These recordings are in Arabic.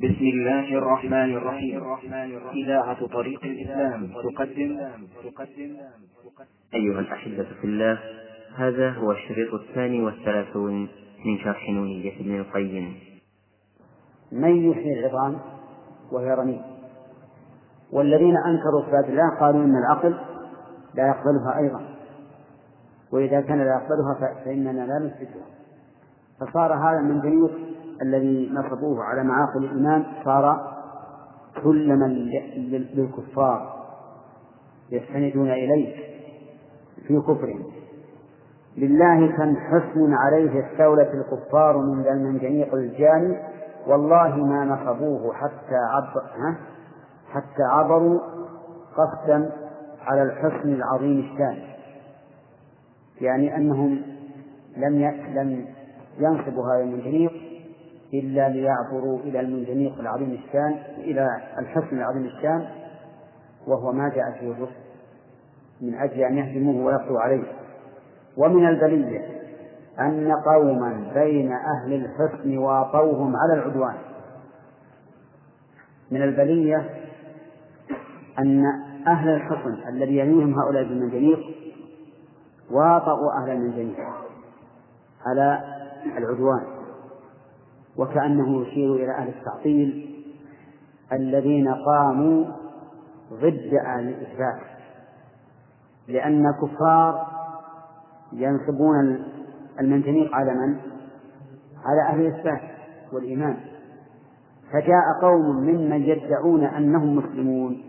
بسم الله الرحمن الرحيم. إذاعة طريق الإسلام تقدم. تقدم أيها الأحبة في الله هذا هو الشريط الثاني والثلاثون من شرح نونية ابن القيم. من يحيي العظام وهي رميم والذين أنكروا صفات الله قالوا إن العقل لا يقبلها أيضا. وإذا كان لا يقبلها فإننا لا نثبتها فصار هذا المنجنيق الذي نصبوه على معاقل الإيمان صار سلما للكفار يستندون إليه في كفرهم. لله كم حسن عليه استولت الكفار من المنجنيق الجاني والله ما نصبوه حتى عبر حتى عبروا قصدا على الحسن العظيم الشان. يعني أنهم لم لم ينصبوا هذا المنجنيق إلا ليعبروا إلى المنجنيق العظيم الشان إلى الحسن العظيم الشان وهو ما جاء فيه الرسل من أجل أن يهدموه ويقضوا عليه. ومن البلية أن قوما بين أهل الحسن واطوهم على العدوان. من البلية أن أهل الحصن الذي يليهم هؤلاء بالمنجنيق واطؤوا أهل المنجنيق على العدوان. وكأنه يشير إلى أهل التعطيل الذين قاموا ضد أهل الإثبات لأن كفار ينصبون المنجنيق على من؟ على أهل الإثبات والإيمان. فجاء قوم ممن يدعون أنهم مسلمون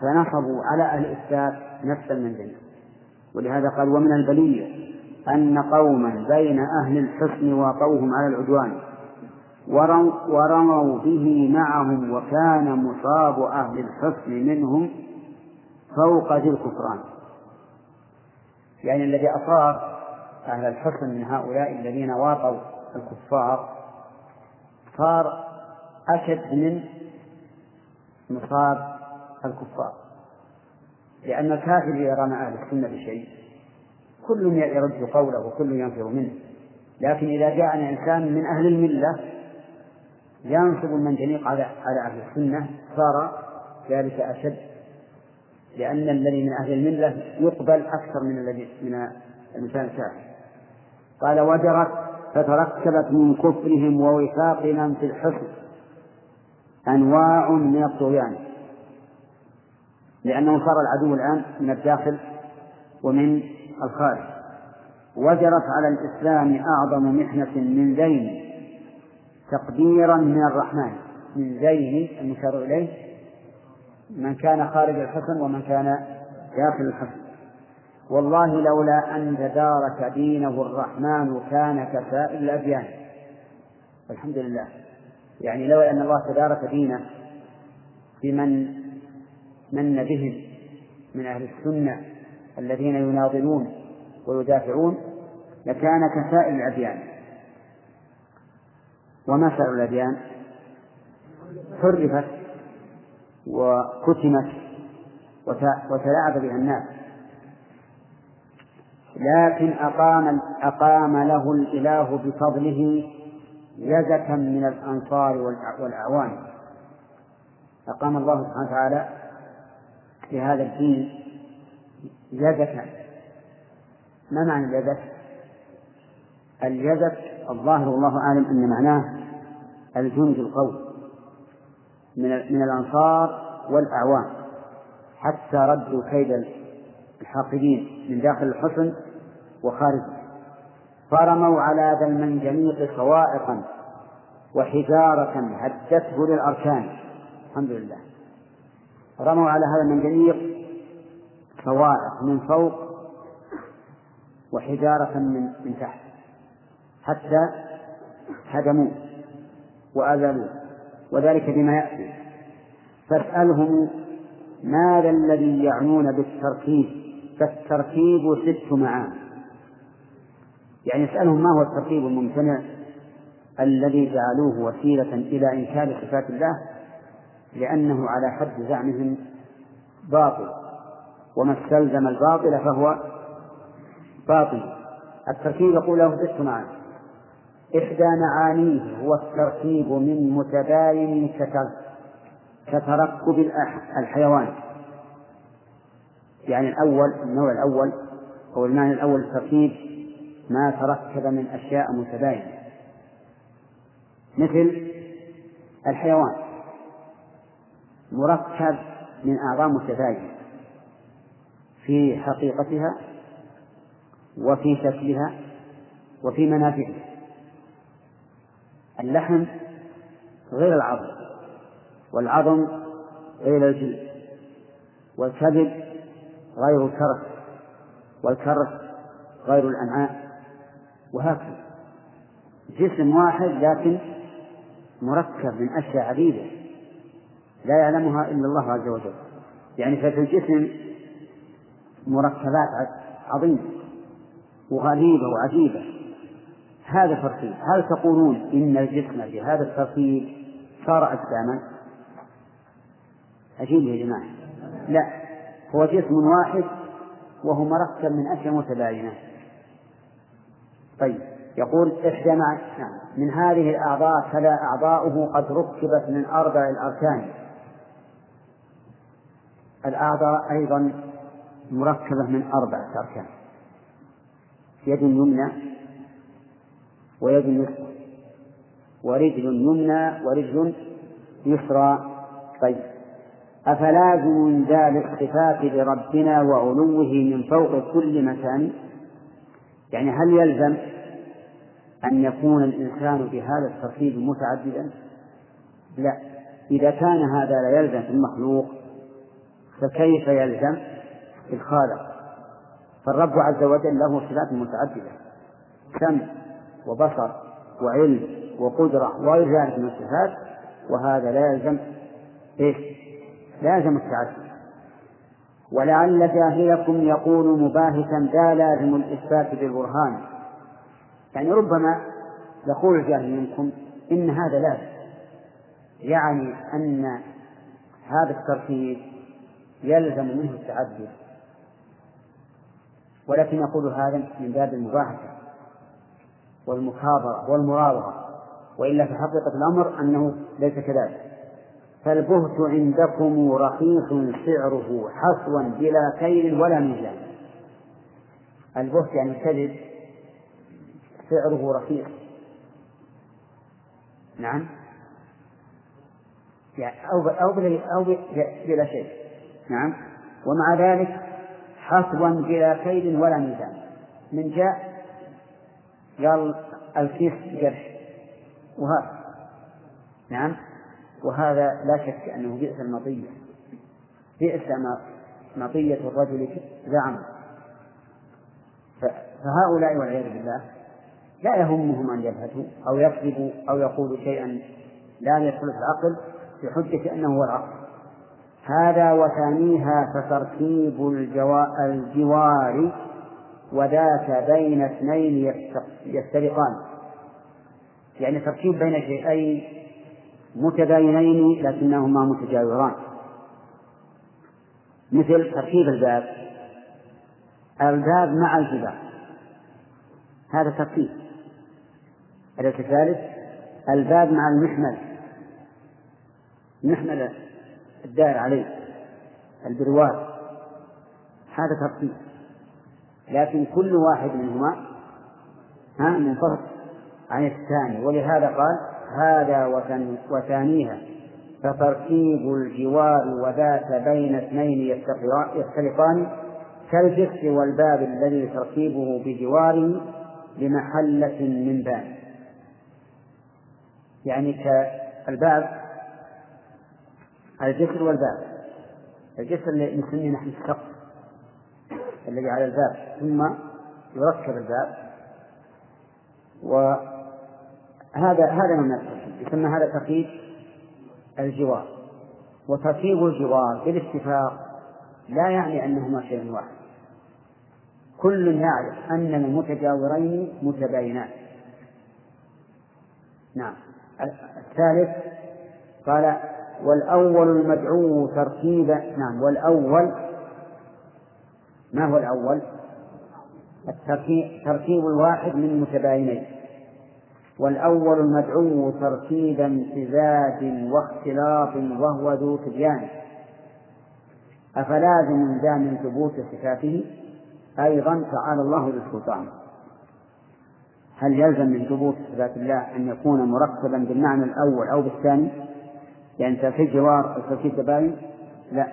فنصبوا على أهل الإثبات نفس المنزلة ولهذا قال ومن البلية أن قوما بين أهل الحسن واقوهم على العدوان ورموا به معهم وكان مصاب أهل الحسن منهم فوق ذي الكفران. يعني الذي أصاب أهل الحسن من هؤلاء الذين واقوا الكفار صار أشد من مصاب الكفار لأن الكافر إذا رمى أهل السنة بشيء كل يرد قوله وكل ينفر منه لكن إذا جاءنا إنسان من أهل الملة ينصب المنجنيق على على أهل السنة صار ذلك أشد لأن الذي من أهل الملة يقبل أكثر من الذي من الإنسان الكافر قال وجرت فتركبت من كفرهم ووفاقنا في الحسن أنواع من الطغيان لأنه صار العدو الآن من الداخل ومن الخارج. وجرت على الإسلام أعظم محنة من زين تقديرا من الرحمن من زين المشار إليه من كان خارج الحسن ومن كان داخل الحسن والله لولا أن تدارك دينه الرحمن كان كسائر الأديان. الحمد لله. يعني لولا أن الله تدارك دينه بمن من بهم من أهل السنة الذين يناضلون ويدافعون لكان كسائر الأديان. وما سائر الأديان. حرفت وكتمت وتلاعب بها الناس. لكن أقام أقام له الإله بفضله يزكا من الأنصار والأعوان. أقام الله سبحانه وتعالى في هذا الدين يزكا. ما معنى اليزك؟ اليزك الظاهر والله أعلم أن معناه الجند القوي من من الأنصار والأعوان حتى ردوا كيد الحاقدين من داخل الحصن وخارجه فرموا على ذا المنجنيق صواعقا وحجارة هدته للأركان. الحمد لله. رموا على هذا المنجنيق صواعق من فوق وحجارة من من تحت. حتى هدموه وأزالوه وذلك بما يأتي. فاسألهم ماذا الذي يعنون بالتركيب؟ فالتركيب ست معان يعني اسألهم ما هو التركيب الممتنع الذي جعلوه وسيلة إلى إنكار صفات الله؟ لأنه على حد زعمهم باطل. وما استلزم الباطل فهو باطل. التركيب يقول له ست معاني. إحدى معانيه هو التركيب من متباين كتركب الحيوان. يعني الأول النوع الأول أو المعنى الأول التركيب ما تركب من أشياء متباينة. مثل الحيوان. مركب من أعضاء متباينة. في حقيقتها وفي شكلها وفي منافعها. اللحم غير العظم والعظم غير الجلد والكبد غير الكرس والكرس غير الأمعاء وهكذا. جسم واحد لكن مركب من أشياء عديدة لا يعلمها إلا الله عز وجل. يعني ففي الجسم مركبات عظيمة وغريبة وعجيبة. هذا ترتيب هل تقولون إن الجسم بهذا الترتيب صار أجساما؟ عجيب يا جماعة. لا. هو جسم واحد وهو مركب من أشياء متباينة. طيب. يقول إحدى نعم. من هذه الأعضاء فلا أعضاؤه قد ركبت من أربع الأركان. الأعضاء أيضا مركبة من أربعة أركان. يد يمنى ويد يسرى ورجل يمنى ورجل يسرى طيب. أفلازم ذا الاختفاف بربنا وعلوه من فوق كل مكان؟ يعني هل يلزم أن يكون الإنسان بهذا الترتيب متعددا؟ لا. إذا كان هذا لا يلزم في المخلوق فكيف يلزم في الخالق؟ فالرب عز وجل له صفات متعددة. سمع وبصر وعلم وقدرة وغير ذلك من الصفات وهذا لا يلزم إيش؟ لا يلزم التعدد. ولعل جاهلكم يقول مباهتا ذا لازم الإثبات بالبرهان. يعني ربما يقول الجاهل منكم إن هذا لازم. يعني أن هذا الترتيب يلزم منه التعدد. ولكن يقول هذا من باب المباحثة والمكابرة والمراوغة وإلا في حقيقة الأمر أنه ليس كذلك. فالبهت عندكم رخيص سعره حصوا بلا كيل ولا ميزان. البهت يعني الكذب سعره رخيص. نعم. يعني أو أو أو بلا شيء. نعم. ومع ذلك حصوا بلا كيد ولا ميزان. من جاء قال الكيس جرح. وهذا نعم. وهذا لا شك أنه بئس المطية. بئس مطية الرجل زعم. فهؤلاء والعياذ بالله لا يهمهم أن يبهتوا أو يكذبوا أو يقولوا شيئا لا يدخل في العقل بحجة أنه هو العقل. هذا وثانيها فتركيب الجوار وذاك بين اثنين يفترقان. يعني تركيب بين شيئين متباينين لكنهما متجاوران. مثل تركيب الباب. الباب مع الجبال. هذا تركيب. الأداة الثالث الباب مع المحمل. المحمل الدائر عليه. البرواد هذا ترتيب لكن كل واحد منهما ها منفصل عن الثاني. ولهذا قال هذا وثانيها فتركيب الجوار وذات بين اثنين يختلفان كالجسر والباب الذي تركيبه بجواره بمحلة من باب. يعني كالباب الجسر والباب. الجسر اللي نسميه نحن السقف. الذي على الباب ثم يركب الباب. وهذا هذا من التركيب يسمى هذا تركيب الجوار. وتركيب الجوار بالاتفاق لا يعني أنهما شيء واحد. كل يعرف أن المتجاورين متباينان. نعم. الثالث قال والأول المدعو ترتيبا نعم والأول ما هو الأول؟ ترتيب الواحد من متباينين والأول المدعو ترتيب امتزاج واختلاط وهو ذو تبيان أفلازم ذا من ثبوت صفاته أيضا تعالى الله بالسلطان هل يلزم من ثبوت صفات الله أن يكون مركبا بالمعنى الأول أو بالثاني؟ يعني تركيب جوار أو تركيب تباين؟ لا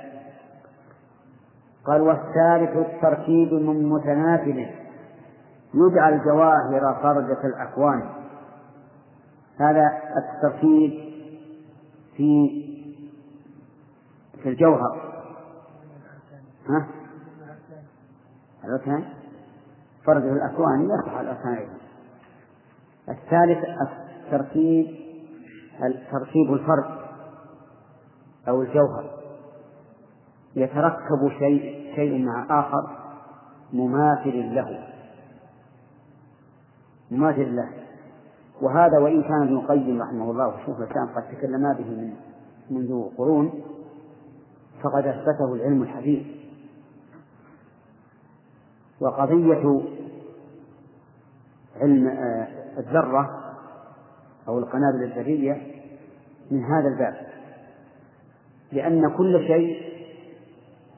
قال والثالث التركيب من متنافل يدعى الجواهر خرجة الأكوان. هذا التركيب في في الجوهر. ها؟ الأركان؟ فرجة الأكوان يصح الأركان أيضا. الثالث التركيب تركيب الفرد أو الجوهر. يتركب شيء شيء مع آخر مماثل له. مماثل له. وهذا وإن كان ابن القيم رحمه الله وشيخ الإسلام قد تكلما به من منذ قرون فقد أثبته العلم الحديث. وقضية علم آه، الذرة أو القنابل الذرية من هذا الباب لأن كل شيء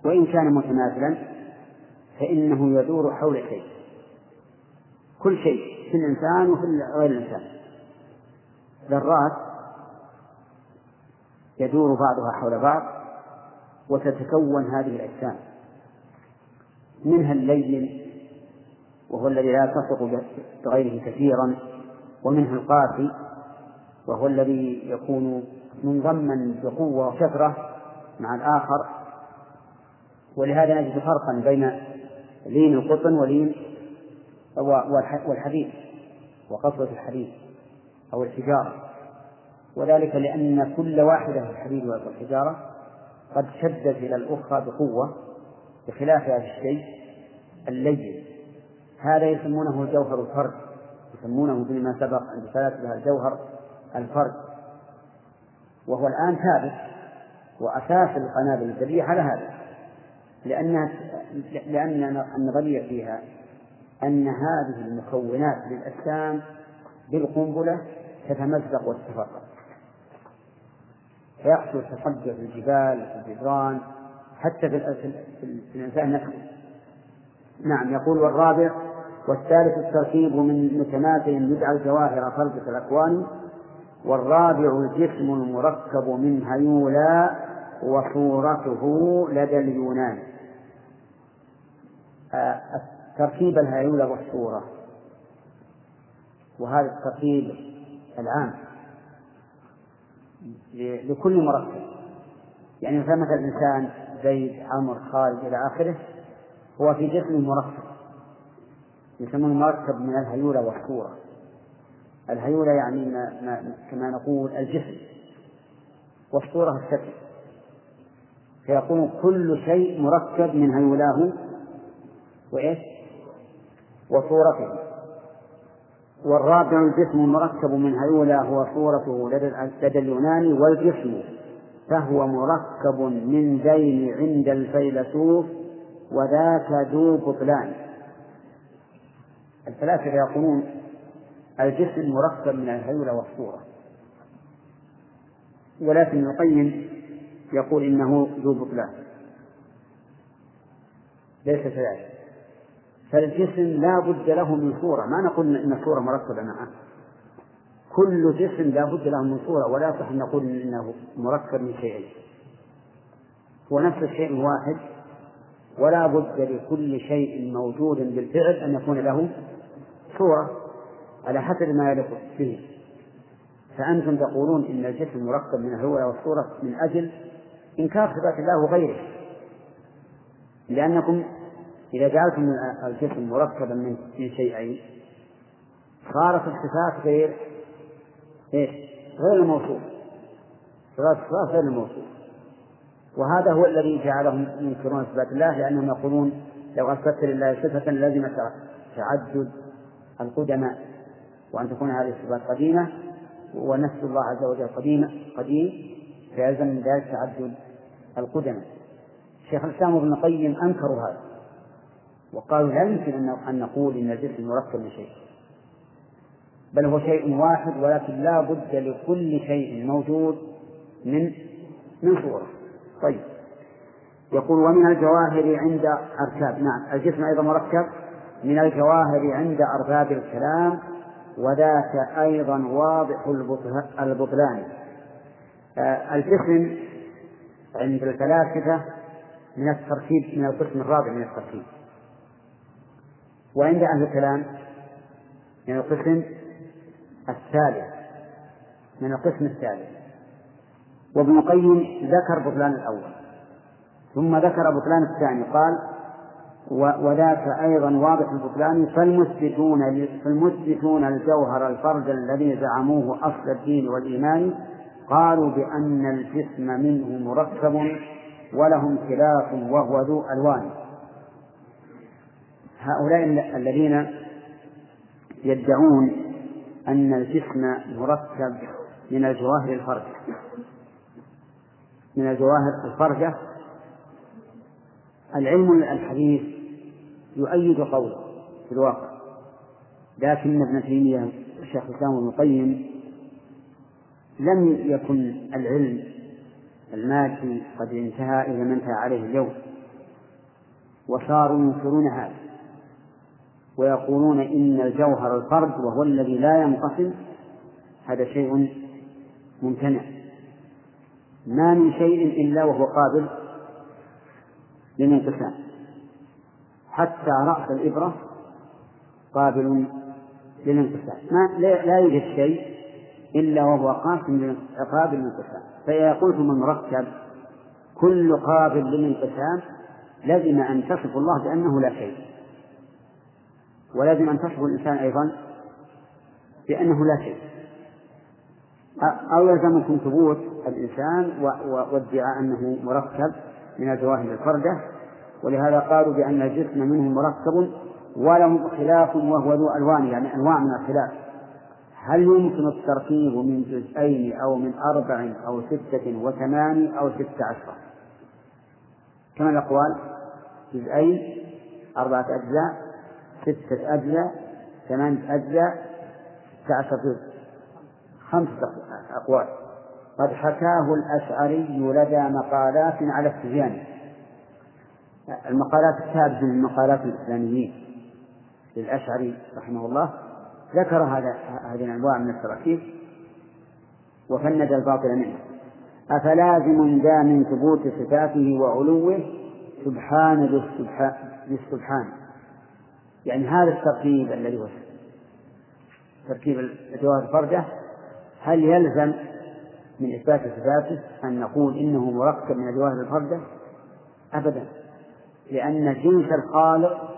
وإن كان متماثلا فإنه يدور حول شيء. كل شيء في الإنسان وفي غير الإنسان. ذرات يدور بعضها حول بعض وتتكون هذه الأجسام. منها اللين وهو الذي لا تثق بغيره كثيرا ومنها القاسي وهو الذي يكون منضما بقوة وكثرة مع الآخر ولهذا نجد فرقا بين لين القطن ولين والحديد وقسوة الحديد أو الحجارة. وذلك لأن كل واحدة الحديد والحجارة قد شدت إلى الأخرى بقوة بخلاف هذا الشيء اللين. هذا يسمونه الجوهر الفرد يسمونه بما سبق عند فلاسفة الجوهر الفرد وهو الآن ثابت وأساس القنابل الذرية على هذا. لأن لأن النظرية فيها أن هذه المكونات للأجسام بالقنبلة تتمزق وتتفرق فيحصل تصدع في الجبال في الجدران حتى في, الإنسان نفسه. نعم يقول والرابع والثالث التركيب من متماثل يدعى الجواهر خلقة الأكوان والرابع الجسم المركب من هيولا وصورته لدى اليونان. آه، تركيب الهيولة والصورة وهذا التركيب العام لكل مركب. يعني مثلا مثل الإنسان زيد عمر خالد إلى آخره هو في جسم مركب. يسمونه مركب من الهيولة والصورة. الهيولة يعني ما ما كما نقول الجسم. والصورة الشكل. فيقول كل شيء مركب من هيولاه وإيش؟ وصورته. والرابع الجسم المركب من هيولى هو صورته لدى اليوناني والجسم فهو مركب من ذين عند الفيلسوف وذاك ذو بطلان. الفلاسفة يقولون الجسم مركب من الهيولة والصورة. ولكن القيم يقول إنه ذو بطلان. ليس كذلك. فالجسم لا بد له من صورة. ما نقول إن الصورة مركبة معه. كل جسم لا بد له من صورة ولا يصح أن نقول إنه مركب من شيئين هو نفس الشيء واحد ولا بد لكل شيء موجود بالفعل أن يكون له صورة على حسب ما يليق به. فأنتم تقولون إن الجسم مركب من الهوى والصورة من أجل إنكار صفات الله وغيره. لأنكم إذا جعلتم الجسم مركبا من شيئين صارت الصفات غير إيش؟ غير الموصوف. صفات الصفات غير الموصوف. وهذا هو الذي جعلهم ينكرون صفات الله لأنهم يقولون لو أثبت لله صفة لازم تعدد القدماء. وأن تكون هذه الصفات قديمة ونفس الله عز وجل قديم قديم فيلزم من ذلك تعدد القدماء. شيخ الإسلام ابن القيم أنكروا هذا. وقالوا لا يمكن أن نقول إن الجسم مركب من شيء. بل هو شيء واحد ولكن لا بد لكل شيء موجود من من صورة. طيب. يقول ومن الجواهر عند أركاب. نعم. الجسم أيضا مركب. من الجواهر عند أرباب الكلام. وذاك أيضا واضح البطلان. آه، الجسم عند الفلاسفة من التركيب من القسم الرابع من التركيب وعند أهل الكلام من القسم الثالث من القسم الثالث وابن القيم ذكر بطلان الأول ثم ذكر بطلان الثاني قال وذاك أيضا واضح البطلان فالمثبتون فالمثبتون الجوهر الفرد الذي زعموه أصل الدين والإيمان قالوا بأن الجسم منه مركب ولهم خلاف وهو ذو ألوان. هؤلاء الذين يدعون أن الجسم مركب من الجواهر الفرجة. من الجواهر الفرجة. العلم الحديث يؤيد قوله في الواقع. لكن ابن تيمية الشيخ الإسلام ابن القيم لم يكن العلم المادي قد انتهى إلى ما انتهى عليه اليوم. وصاروا ينكرون هذا ويقولون إن الجوهر الفرد وهو الذي لا ينقسم هذا شيء ممتنع. ما من شيء إلا وهو قابل للانقسام. حتى رأس الإبرة قابل للانقسام. ما لا يوجد شيء إلا وهو قاسم قابل للانقسام فإذا قلتم مركب كل قابل للانقسام لزم أن تصف الله بأنه لا شيء. ولازم أن تصف الإنسان أيضا بأنه لا شيء. أو يلزمكم ثبوت الإنسان وادعاء أنه مركب من الجواهر الفردة. ولهذا قالوا بأن الجسم منه مركب وله خلاف وهو ذو ألوان يعني أنواع من الخلاف. هل يمكن التركيب من جزئين أو من أربع أو ستة وثمان أو ستة عشر؟ كما الأقوال جزئين أربعة أجزاء ستة أجزاء ثمانية أجزاء ستة عشر جزء. خمسة أقوال. قد حكاه الأشعري لدى مقالات على السجان المقالات الثابتة من مقالات الإسلاميين للأشعري رحمه الله. ذكر هذا هذه الأنواع من التراكيب وفند الباطل منه أفلازم ذا من ثبوت صفاته وعلوه سبحان بالسبحان يعني هذا التركيب الذي هو تركيب الجواب الفردة هل يلزم من إثبات صفاته أن نقول إنه مركب من الجواهر الفردة أبدا. لأن جنس الخالق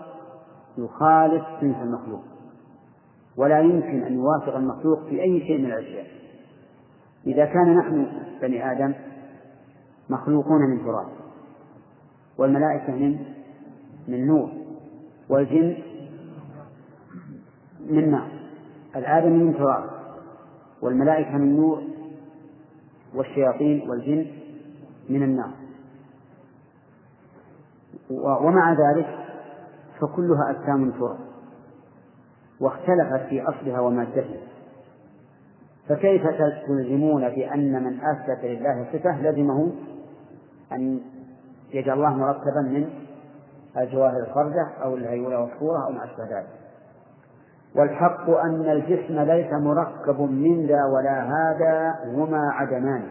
يخالف جنس المخلوق. ولا يمكن أن يوافق المخلوق في أي شيء من الأشياء. إذا كان نحن بني آدم مخلوقون من تراب والملائكة من من نور والجن من نار الآدم من تراب والملائكة من نور والشياطين والجن من النار. ومع ذلك فكلها أجسام تراب. واختلفت في أصلها ومادتها فكيف تلزمون بأن من أثبت لله صفة لزمه أن يجعل الله مركبا من الجواهر الخرجة أو الهيولة والصورة أو ما أشبه ذلك؟ والحق أن الجسم ليس مركب من ذا ولا هذا هما عدمان.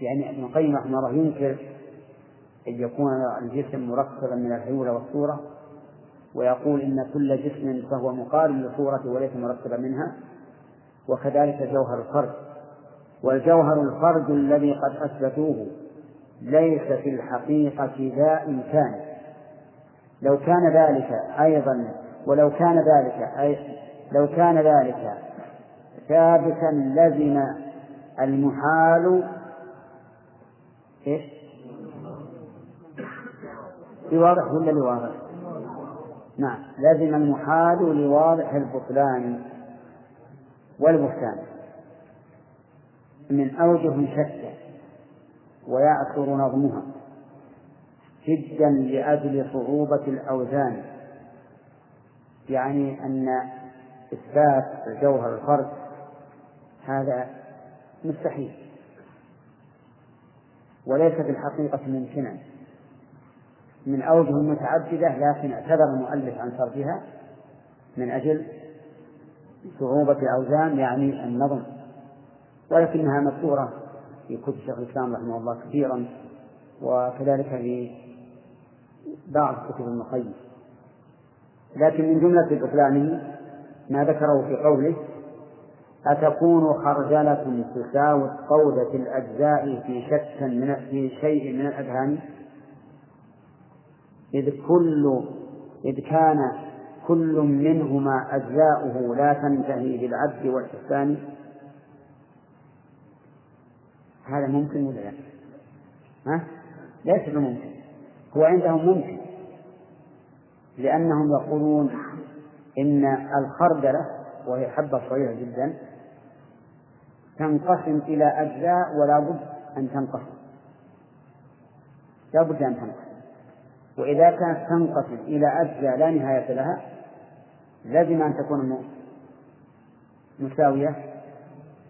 يعني ابن القيم رحمه الله ينكر أن يكون الجسم مركبا من الهيولة والصورة ويقول إن كل جسم فهو مقارن لصورته وليس مركبا منها وكذلك جوهر الفرد والجوهر الفرد الذي قد أثبتوه ليس في الحقيقة ذا إمكان لو كان ذلك أيضا ولو كان ذلك أي لو كان ذلك ثابتا لزم المحال إيش؟ بواضح ولا لواضح؟ نعم. لزم المحال لواضح البطلان والبهتان. من أوجه شتى ويعثر نظمها جدا لأجل صعوبة الأوزان. يعني أن إثبات الجوهر الفرد هذا مستحيل. وليس في الحقيقة ممكنا من أوجه متعددة لكن اعتذر المؤلف عن صرفها من أجل صعوبة الأوزان يعني النظم. ولكنها مذكورة في كتب شيخ الإسلام رحمه الله كثيرا وكذلك في بعض كتب المقيم. لكن من جملة بطلانه ما ذكره في قوله أتكون خرجلة تساوي قودة الأجزاء في شك من في شيء من الأذهان؟ إذ كل إذ كان كل منهما أجزاؤه لا تنتهي بالعبد والإحسان. هذا ممكن ولا لا؟ ها؟ ليس بممكن. هو عندهم ممكن. لأنهم يقولون إن الخردلة وهي حبة صغيرة جدا تنقسم إلى أجزاء ولا بد أن تنقسم. لا بد أن تنقسم. وإذا كانت تنقسم إلى أجزاء لا نهاية لها لازم أن تكون مساوية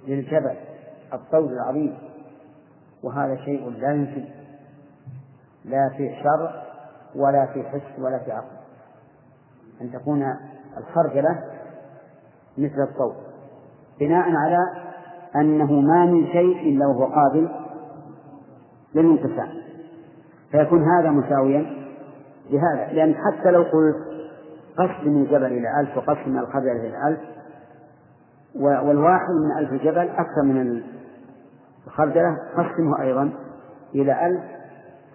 للجبل الطول العظيم. وهذا شيء لا يمكن. لا في شرع ولا في حس ولا في عقل. أن تكون الخرجلة مثل الطول بناء على أنه ما من شيء إلا وهو قابل للانقسام. فيكون هذا مساويا لهذا لأن حتى لو قلت قسم الجبل إلى ألف وقسم الخبر إلى ألف والواحد من ألف جبل أكثر من الخردلة قسمه أيضا إلى ألف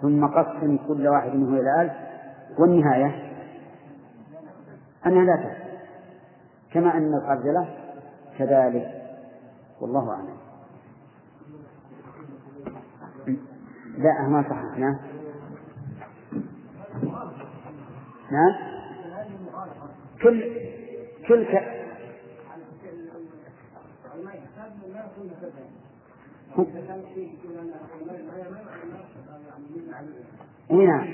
ثم قسم كل واحد منه إلى ألف. والنهاية أنها لا تكفي كما أن الخردلة كذلك. والله أعلم. لا ما صححنا نعم. كل كل ك... نعم.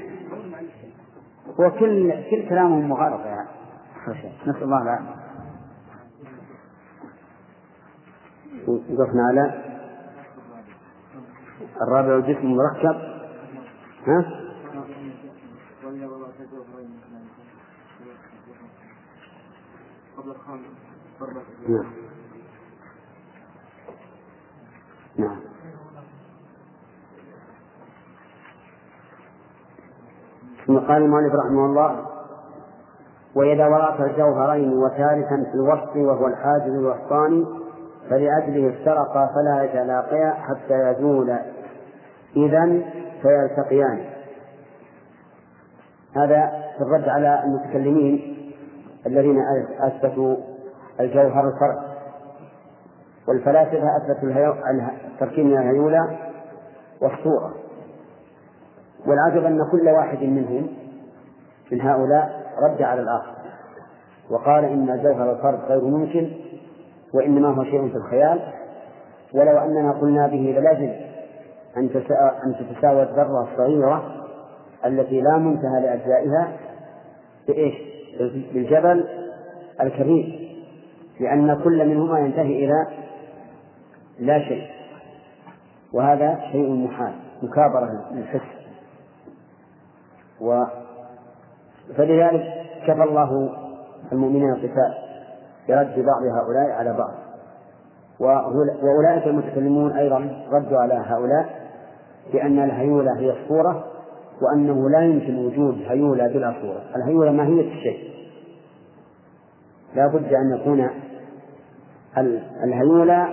وكل كل كلامهم مغالطة يعني نسأل الله العافية. وقفنا على الرابع الجسم المركب. ها؟ نعم. نعم. ثم قال المؤلف رحمه الله وإذا ورأت الجوهرين وثالثا في الوسط وهو الحاجز الوسطاني فلأجله افترقا فلا يتلاقيا حتى يزول. إذا فيلتقيان. هذا في الرد على المتكلمين. الذين أثبتوا الجوهر الفرع والفلاسفة أثبتوا التركيب من الهيولى والصورة. والعجب أن كل واحد منهم من هؤلاء رد على الآخر. وقال إن جوهر الفرد غير ممكن وإنما هو شيء في الخيال. ولو أننا قلنا به للازم أن أن تتساوى الذرة الصغيرة التي لا منتهى لأجزائها بإيش؟ بالجبل الكبير لأن كل منهما ينتهي إلى لا شيء وهذا شيء محال مكابرة للحس و فلذلك كفى الله المؤمنين القتال برد بعض هؤلاء على بعض. وأولئك المتكلمون أيضا ردوا على هؤلاء بأن الهيولة هي الصورة وأنه لا يمكن وجود هيولة بلا صورة. الهيولة ماهية الشيء لا بد أن يكون الهيولة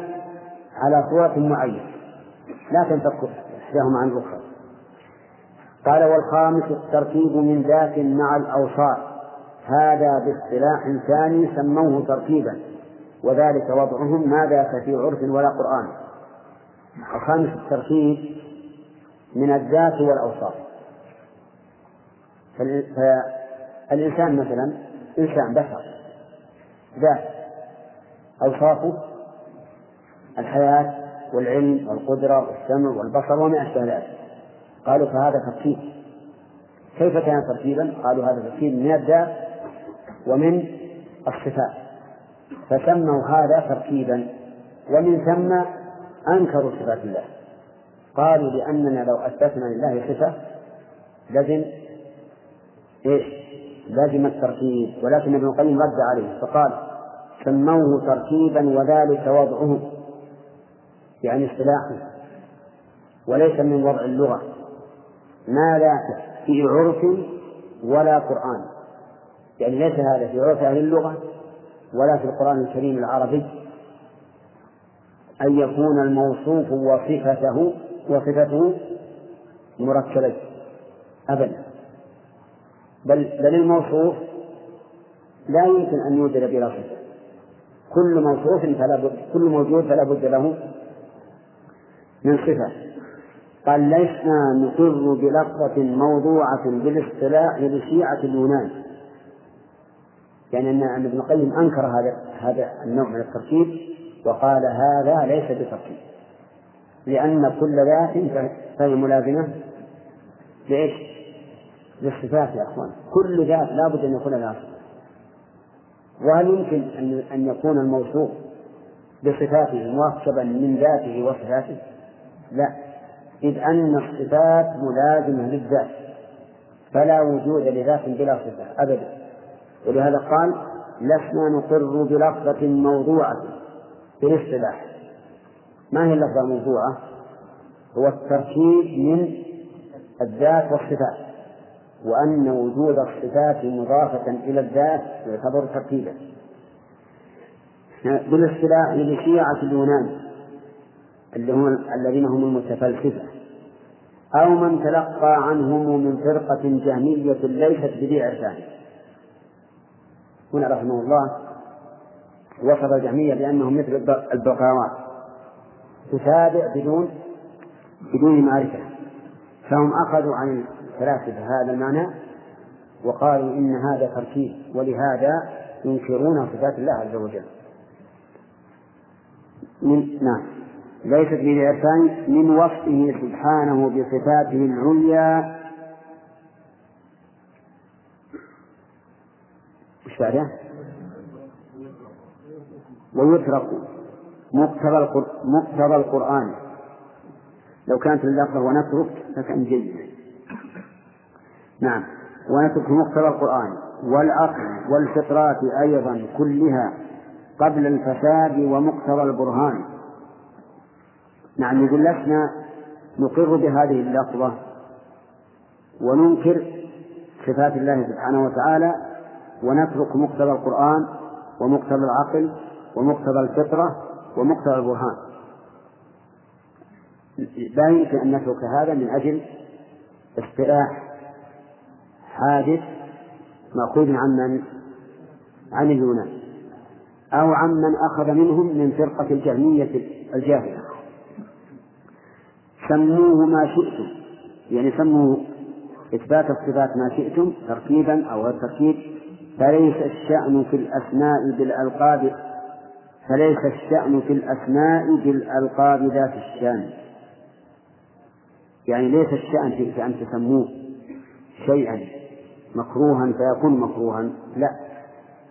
على صورة معينة. لا تنفك إحداهما عن الأخرى. قال والخامس الترتيب من ذات مع الأوصاف. هذا باصطلاح ثاني سموه ترتيبا وذلك وضعهم ما ذاك في عرف ولا قرآن. الخامس الترتيب من الذات والأوصاف. فالإنسان مثلا إنسان بشر ذات أوصافه الحياة والعلم والقدرة والسمع والبصر وما أشبه ذلك. قالوا فهذا ترتيب كيف كان ترتيبا؟ قالوا هذا ترتيب من الذات ومن الصفات. فسموا هذا تركيبا ومن ثم أنكروا صفات الله. قالوا لأننا لو أثبتنا لله صفة لزم إيش؟ لازم التركيب ولكن ابن القيم رد عليه فقال سموه تركيبا وذلك وضعه يعني اصطلاحه وليس من وضع اللغة. ما لا في عرف ولا قرآن. يعني ليس هذا في عرف أهل اللغة ولا في القرآن الكريم العربي. أن يكون الموصوف وصفته وصفته مركبين أبدا. بل بل الموصوف لا يمكن أن يوجد بلا صفة كل موصوف فلا بد كل موجود فلا بد له من صفة. قال لسنا نقر بلفظة موضوعة بالاصطلاح لشيعة اليونان. يعني أن ابن القيم أنكر هذا هذا النوع من التركيب وقال هذا ليس بتركيب. لأن كل ذات فهي ملازمة. لإيش؟ للصفات يا أخوان. كل ذات لابد أن يكون لها صفة وهل يمكن أن يكون الموصوف بصفاته مركبا من ذاته وصفاته؟ لا. إذ أن الصفات ملازمة للذات فلا وجود لذات بلا صفة أبدا. ولهذا قال لسنا نقر بلفظة موضوعة في الاصطلاح. ما هي اللفظة الموضوعة؟ هو التركيب من الذات والصفات. وأن وجود الصفات مضافة إلى الذات يعتبر تركيبا بالاصطلاح لشيعة اليونان اللي هم الذين هم المتفلسفة أو من تلقى عنهم من فرقة جهمية ليست بذي عرفان هنا رحمه الله وصف الجهمية بأنهم مثل البقاوات. تتابع بدون بدون معرفة. فهم أخذوا عن الفلاسفة هذا المعنى وقالوا إن هذا تركيب ولهذا ينكرون صفات الله عز وجل. من نعم. ليست بعرفان من وصفه سبحانه بصفاته العليا. وش بعده؟ ويترك مقتضى القرآن. لو كانت اللفظة ونترك فكان جيد. نعم. ونترك مقتضى القرآن. والعقل والفطرات أيضا كلها قبل الفساد ومقتضى البرهان. نعم يقول لسنا نقر بهذه اللفظة وننكر صفات الله سبحانه وتعالى ونترك مقتضى القرآن ومقتضى العقل ومقتضى الفطرة ومقتضى البرهان. لا يمكن أن نترك هذا من أجل اصطلاح حادث مأخوذ عن من؟ عن اليونان. أو عن من أخذ منهم من فرقة الجهمية الجاهلة. سموه ما شئتم. يعني سموا إثبات الصفات ما شئتم تركيبا أو غير تركيب. فليس الشأن في الأسماء بالألقاب فليس الشأن في الأسماء بالألقاب ذات الشأن. يعني ليس الشأن في أن تسموه شيئا. مكروها فيكون مكروها. لا.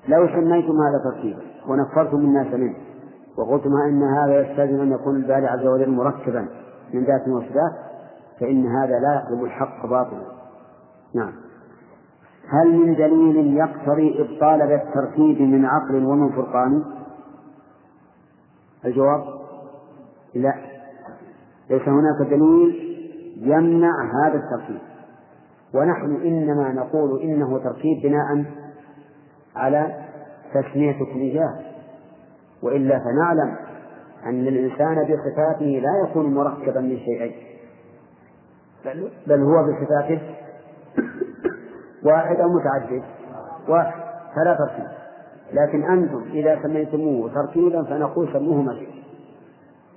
لو سميتم هذا تركيبا ونفرتم الناس منه. وقلتم إن هذا يستلزم أن يكون الباري عز وجل مركبا من ذات وصفات فإن هذا لا يقلب الحق باطلا. نعم. هل من دليل يقتضي إبطال التركيب من عقل ومن فرقان؟ الجواب؟ لا. ليس هناك دليل يمنع هذا التركيب ونحن إنما نقول إنه تركيب بناء على تسمية الإيجاب وإلا فنعلم أن الإنسان بصفاته لا يكون مركبا من شيئين بل, هو بصفاته واحد أو متعدد. واحد فلا تركيب لكن أنتم إذا سميتموه تركيبا فنقول سموه مشي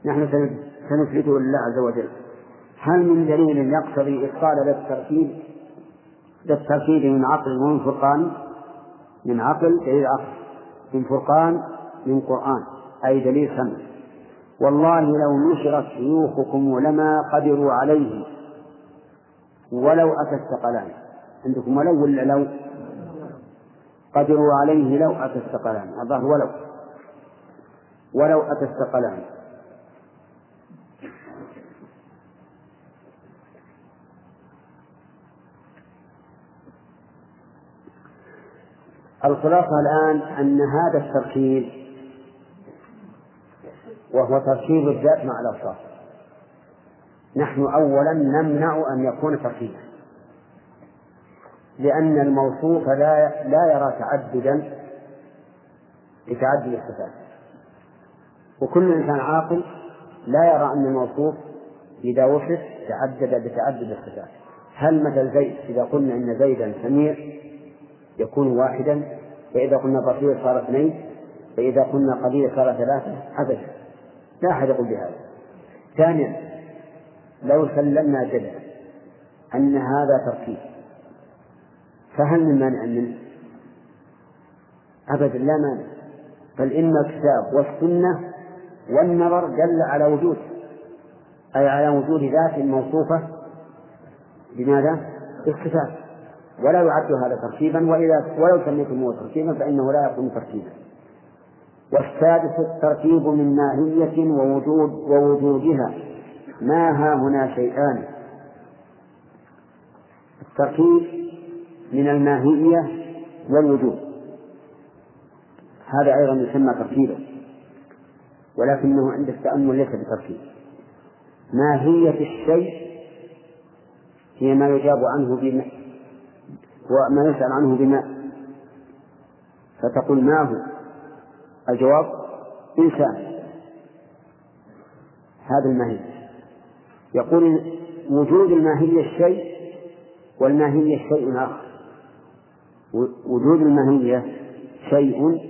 نحن سنثبته لله عز وجل. هل من دليل يقتضي إبطال التركيب؟ للتركيب من عقل ومن فرقان من عقل دليل عقل من فرقان من قرآن أي دليل سمع. والله لو نشرت شيوخكم لما قدروا عليه ولو أتى الثقلان عندكم ولو ولا لو؟ قدروا عليه لو أتى الثقلان الظاهر ولو. ولو أتى الثقلان الخلاصة الآن أن هذا التركيب وهو تركيب الذات مع الأوصاف نحن أولا نمنع أن يكون تركيبا. لأن الموصوف لا لا يرى تعددا لتعدد الصفات وكل إنسان عاقل لا يرى أن الموصوف إذا وصف تعدد بتعدد الصفات هل مثل زيد إذا قلنا إن زيدا سميع يكون واحدا فإذا قلنا بصير صار اثنين فإذا قلنا قليل صار ثلاثة أبدا لا أحد يقول بهذا ثانيا لو سلمنا جدلا أن هذا تركيب فهل من مانع منه؟ أبدا لا مانع بل إن الكتاب والسنة والنظر دل على وجود أي على وجود ذات موصوفة بماذا؟ بالصفات ولا يعد هذا تركيبا وإذا ولو سميتموه تركيبا فإنه لا يكون تركيبا. والسادس التركيب من ماهية ووجود ووجودها. ما ها هنا شيئان؟ التركيب من الماهية والوجود. هذا أيضا يسمى تركيبا. ولكنه عند التأمل ليس بتركيب. ماهية الشيء هي ما يجاب عنه وما يسأل عنه بماء فتقول ما هو؟ الجواب إنسان. هذا الماهية يقول وجود الماهية الشيء والماهية شيء آخر. وجود الماهية شيء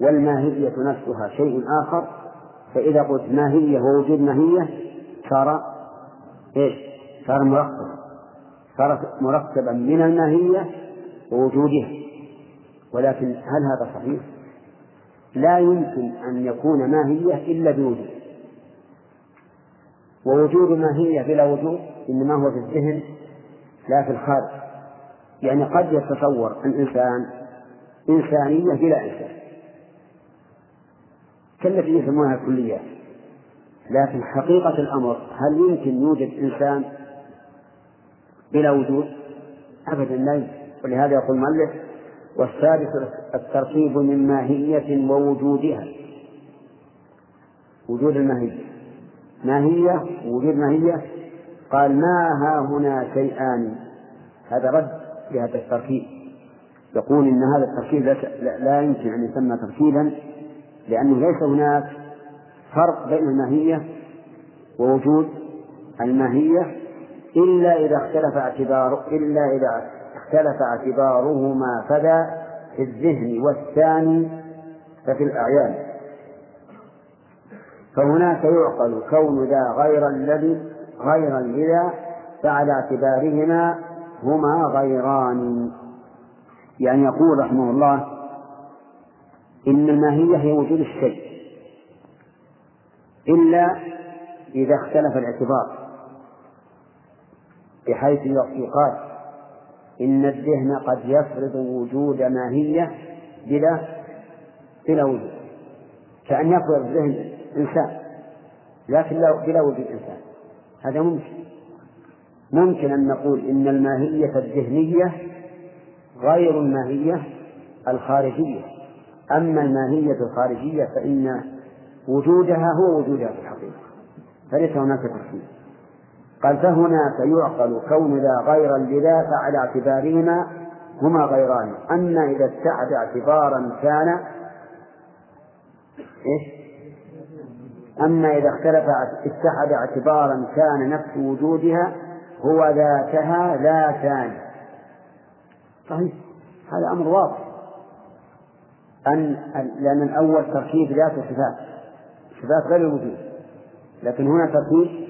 والماهية نفسها شيء آخر. فإذا قلت ماهية ووجود ماهية صار إيش؟ صار مركب صارت مركبا من الماهية ووجودها. ولكن هل هذا صحيح؟ لا يمكن أن يكون ماهية إلا بوجود. ووجود ماهية بلا وجود إنما هو في الذهن لا في الخارج. يعني قد يتصور الإنسان إنسانية بلا إنسان. كالتي يسمونها الكليات. لكن حقيقة الأمر هل يمكن يوجد إنسان بلا وجود؟ أبدا لا يمكن. ولهذا يقول المؤلف والسادس الترتيب من ماهية ووجودها. وجود الماهية. ماهية ووجود ماهية. قال ما ها هنا شيئان؟ هذا رد لهذا التركيب. يقول إن هذا التركيب لا يمكن أن يسمى تركيبا لأنه ليس هناك فرق بين الماهية ووجود الماهية. إلا إذا اختلف اعتبار إلا إذا اختلف اعتبارهما فذا في الذهن والثاني ففي الأعيان. فهناك يعقل كون ذا غير الذي غيرا لذا فعلى اعتبارهما هما غيران. يعني يقول رحمه الله إن الماهية هي وجود الشيء إلا إذا اختلف الاعتبار. بحيث يقال إن الذهن قد يفرض وجود ماهية بلا بلا وجود. كأن يفرض الذهن إنسان لكن بلا وجود إنسان. هذا ممكن. ممكن أن نقول إن الماهية الذهنية غير الماهية الخارجية. أما الماهية الخارجية فإن وجودها هو وجودها في الحقيقة. فليس هناك تفصيل. قال فهناك يعقل كون ذا غيرا لذا فعلى اعتبارهما هما غيران. أما إذا اتحد اعتبارا كان إيش؟ أما إذا اختلف اتحد اعتبارا كان نفس وجودها هو ذاتها لا ثاني صحيح. هذا أمر واضح. أن لأن الأول تركيب ذات وصفات. صفات غير الوجود. لكن هنا تركيب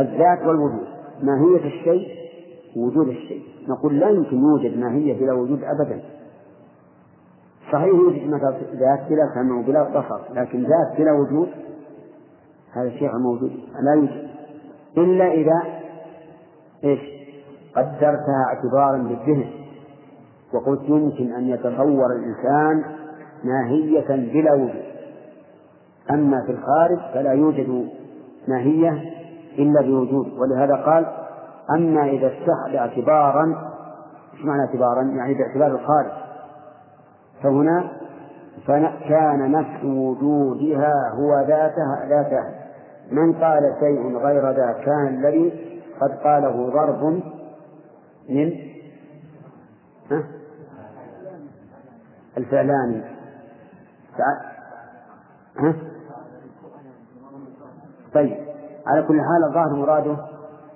الذات والوجود. ماهية الشيء وجود الشيء. نقول لا يمكن يوجد ماهية بلا وجود أبدا. صحيح يوجد مثلا ذات بلا سمع وبلا بصر لكن ذات بلا وجود هذا شيء موجود لا يوجد. إلا إذا إيش؟ قدرتها اعتبارا بالذهن. وقلت يمكن أن يتصور الإنسان ماهية بلا وجود. أما في الخارج فلا يوجد ماهية إلا بوجود ولهذا قال أما إذا استحل اعتبارا إيش معنى اعتبارا؟ يعني باعتبار الخارج فهنا فكان نفس وجودها هو ذاتها ذاتها من قال شيء غير ذا كان الذي قد قاله ضرب من؟ الفعلان؟ طيب على كل حال الظاهر مراده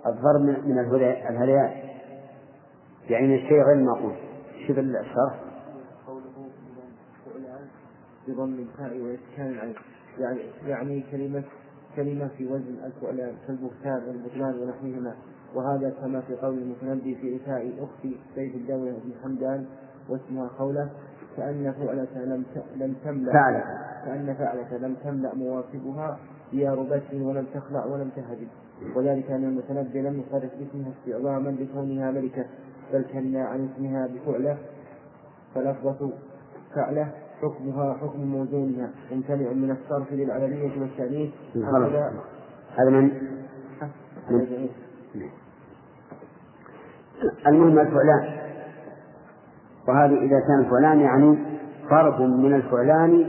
الضرب من الهذيان يعني من الشيء غير المعقول. شوف الشرح. بضم التاء وإسكان العين يعني يعني كلمة كلمة في وزن الفعلان كالبهتان والبطلان ونحوهما. وهذا كما في قول المتنبي في إتاء أختي سيف الدولة بن حمدان واسمها قوله كأن فعلة لم لم تملأ فعلة كأن فعلة لم تملأ موافقها ديار بشر ولم تخلع ولم تهدم وذلك أن المتنبي لم يصرف اسمها استعظاما لكونها ملكة بل كنا عن اسمها بفعلة. فلفظة فعلة حكمها حكم موزونها. ممتنع من الصرف للعلمية والتأنيث. هذا من؟ المهم الفعلان. وهذه إذا كان الفعلان يعني فرد من الفعلان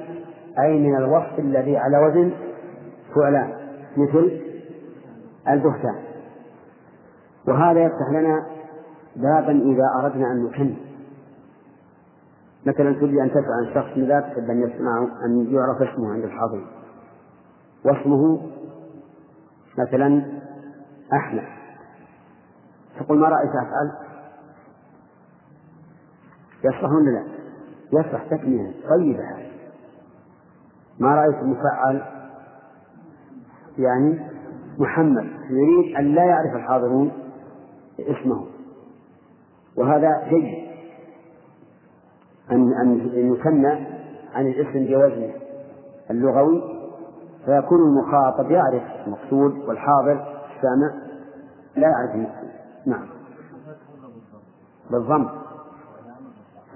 أي من الوصف الذي على وزن فعلان مثل البهتان. وهذا يفتح لنا بابا إذا أردنا أن نكن مثلا تريد أن تسأل عن شخص لا تحب أن يسمع أن يعرف اسمه عند الحاضر. واسمه مثلا أحمد. تقول ما رأيك أفعل؟ يصلح ولا لا؟ يصلح تكمية طيبة. ما رأيت مفعل؟ يعني محمد يريد أن لا يعرف الحاضرون اسمه وهذا جيد. أن أن يثنى عن الاسم بوزنه اللغوي فيكون المخاطب يعرف المقصود والحاضر السامع لا يعرف المقصود. نعم. بالضم.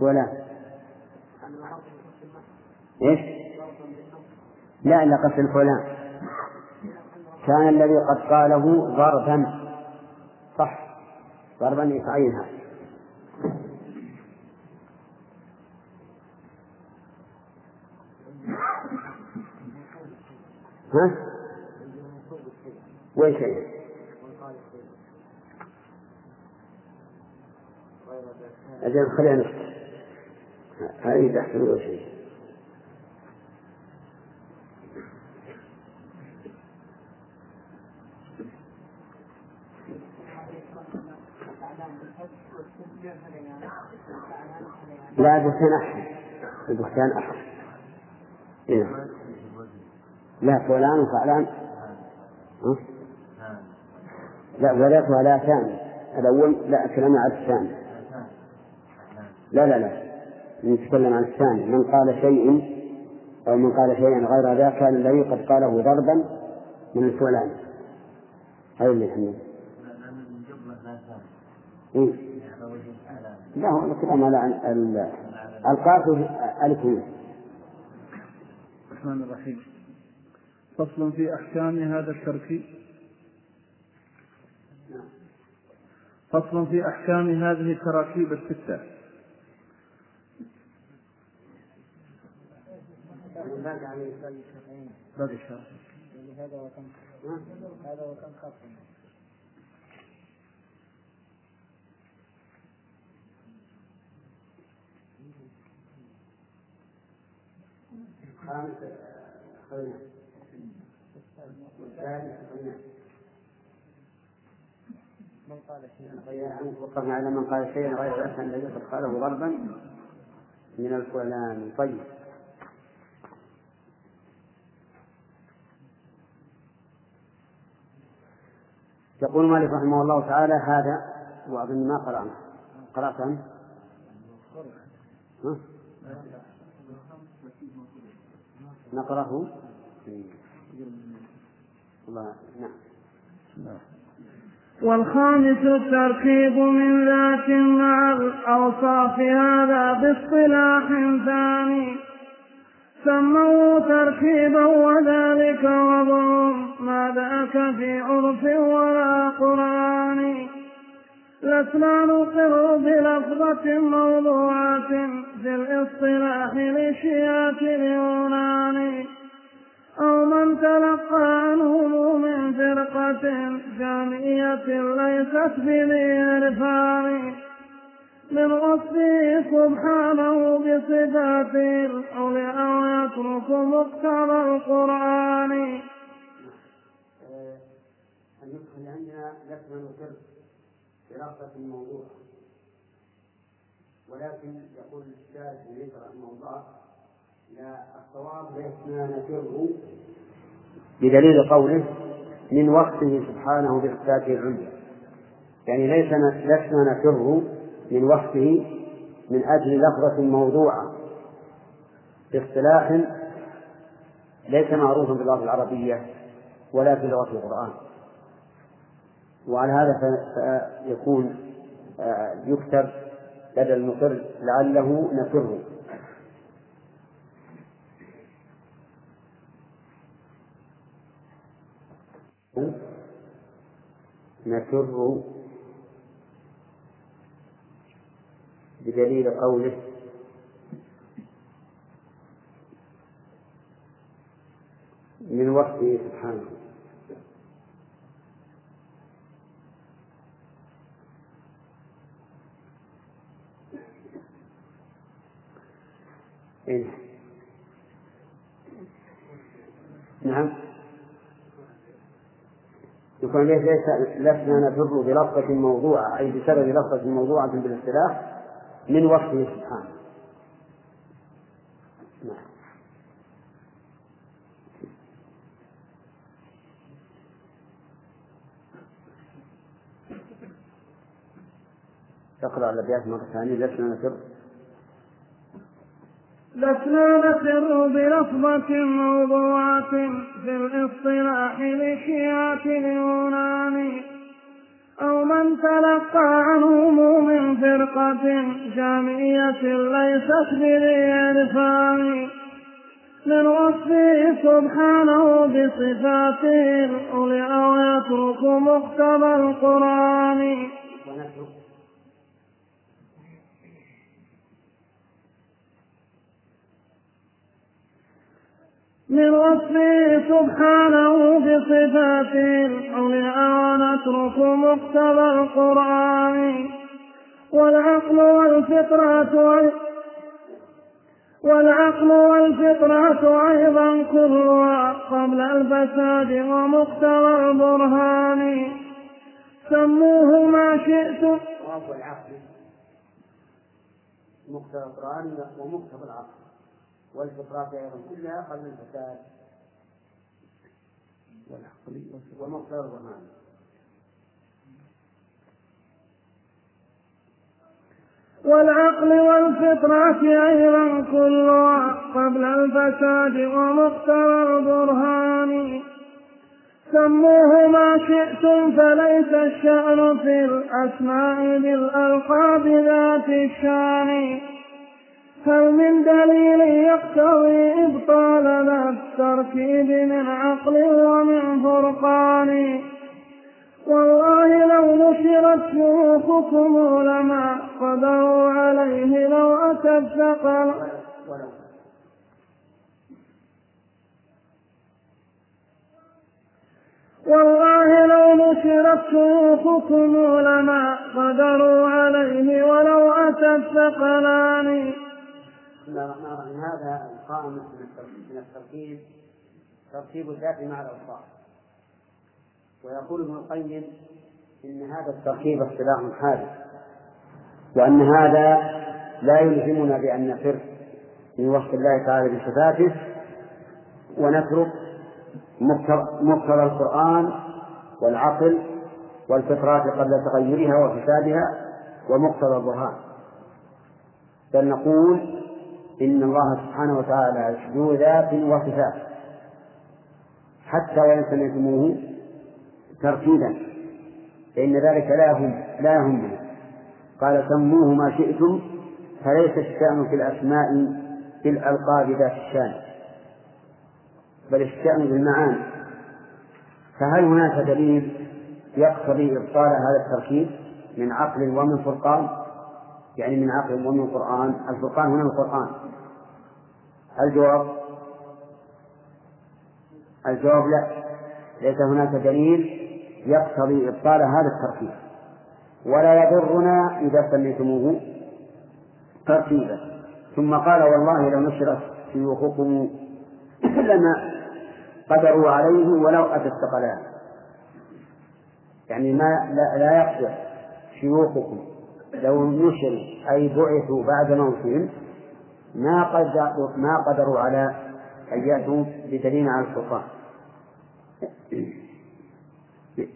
ولا إيش؟ لا إلا قصد الفلان. كان الذي قد قاله ضربا. صح. ضربا يتعين هذا ها؟ وين شيء؟ أجل خلينا نسكت هذه تحت ولا شيء. لا البهتان أحسن البهتان أحسن إيه. لا فلان وفعلان لا ولاتها لا ثاني الأول لا كلام على الثاني. لا لا لا. نتكلم عن الثاني. من قال شيء أو من قال شيئا غير ذا كان الذي قد قاله ضربا من الفعلان هذا اللي يحمل إيه؟ لا هو الكلام على القاف الكويت الرحمن الرحيم. فصل في أحكام هذا التركيب فصل في أحكام هذه التراكيب الستة. باقي الشرح هذا وكم هذا وكم خامس من قال شيئا غير وقفنا على من قال شيئا غير أحسن الذي قد قاله ضربا من الفلان. طيب. يقول مالك رحمه الله تعالى هذا وأظن ما قرأنا. قرأت أنت؟ نقرأه؟ الله نعم. والخامس التركيب من ذات مع الأوصاف هذا باصطلاح ثاني. سموا تركيبا وذلك وضع ما ذاك في عرف ولا قرآن. لسنا نقر بلفظة موضوعة في الاصطلاح لشيعة اليونان أو من تلقى عنهم من فرقة جامعية ليست بذي عرفان من وصفه سبحانه بصفاته العليا أو يترك مقتضى القرآن. النسخة اللي عندنا لسنا نقر برغبة الموضوع. ولكن يقول الشارع ليس رحمه الله لا الصواب لسنا نفر بدليل قوله من وصفه سبحانه بصفاته العليا يعني ليس لسنا نفر من وصفه من أجل لفظة موضوعة. باصطلاح ليس معروفا في اللغة العربية ولا في لغة القرآن. وعلى هذا فيكون آه، يكتب لدى المقر لعله نفر نفر بدليل قوله من وصفه سبحانه. إيه؟ نعم. يكون ليس لسنا نفر بلفظة موضوعة أي بسبب لفظة موضوعة بالاصطلاح من وصفه سبحانه. نعم. تقرأ الأبيات مرة ثانية لسنا نفر لسنا نفر بلفظة موضوعة في الاصطلاح لشيعة اليونان. أو من تلقى عنهم من فرقة جامعية ليست بذي عرفان من وصفه سبحانه بصفاته. العليا أو يترك مقتضى القرآن. من وصفه سبحانه بصفاته العليا ونترك مقتضى القرآن والعقل والفطرة والعقل والفطرة أيضا كلها قبل الفساد ومقتضى البرهان. سموه ما شئتم مقتضى القرآن ومقتضى العقل. والفطرات أيضا كلها قبل الفساد. والعقل ومقتضى الرحمن والعقل والفطرة أيضا كلها قبل الفساد ومقتضى البرهان. سموه ما شئتم فليس الشأن في الأسماء بالألقاب ذات الشان. هل من دليل يقتضي إبطال ذا التركيب من عقل ومن فرقان؟ والله لو نشرت شيوخكم لما قدروا عليه لو أتى الثقل والله لو نشرت شيوخكم لما قدروا عليه ولو أتى الثقلان بسم الله الرحمن الرحيم. هذا القائم من التركيب. تركيب الذات مع الأوصاف ويقول ابن القيم إن هذا التركيب اصطلاح حادث وأن هذا لا يلزمنا بأن نفر من وصف الله تعالى بصفاته ونترك مقتضى القرآن والعقل والفطرات قبل تغيرها وفسادها ومقتضى البرهان. بل نقول إن الله سبحانه وتعالى ذو ذات وصفات. حتى وإن سمعتموه ترتيبا. فإن ذلك لا هم لا يهم به. قال سموه ما شئتم فليس الشأن في الأسماء في الألقاب ذات الشأن بل الشأن بالمعاني فهل هناك دليل يقتضي إبطال هذا التركيب من عقل ومن فرقان؟ يعني من عقل ومن قرآن الفرقان هنا القرآن. الجواب؟ الجواب لا. ليس هناك دليل يقتضي إبطال هذا التركيب ولا يضرنا إذا سميتموه ترتيبا. ثم قال والله لو نشرت شيوخكم لما قدروا عليه ولو أتى الثقلان. يعني ما لا, لا يقدر شيوخكم لو نشروا أي بعثوا بعد موتهم ما قدروا ما قدروا على أن يأتوا بدليل على السلطان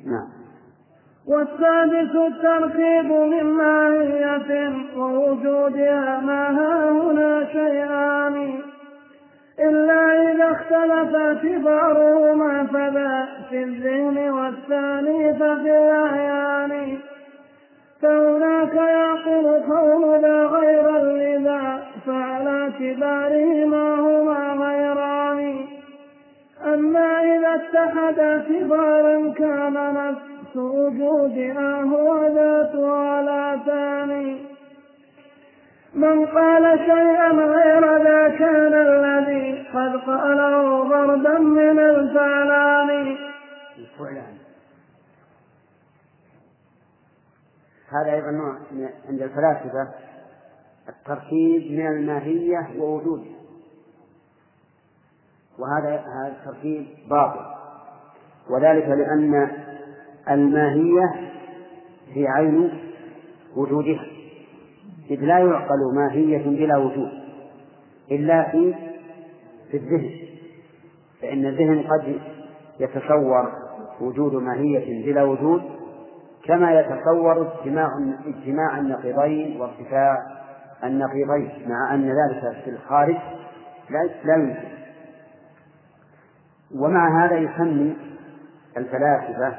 نعم. والسادس التركيب من ماهية ووجودها ما هنا شيئان. إلا إذا اختلف اعتبارهما فذا في الذهن والثاني ففي الأعيان. فهناك يعقل كون ذا غير لذا فعلى اعتبارهما هما غيران. أما إذا اتحد اعتبارا كان نفس وجودها هو ذاتها لا ثاني. من قال شيئا غير ذا كان الذي قد قاله ضربا من الفعلان. هذا أيضا نوع عند الفلاسفة. التركيب من الماهية ووجودها. وهذا هذا التركيب باطل. وذلك لأن الماهية هي عين وجودها. إذ لا يعقل ماهية بلا وجود إلا في في الذهن. فإن الذهن قد يتصور وجود ماهية بلا وجود كما يتصور اجتماع اجتماع النقيضين وارتفاع النقيضين مع أن ذلك في الخارج لا يمكن. ومع هذا يسمي الفلاسفة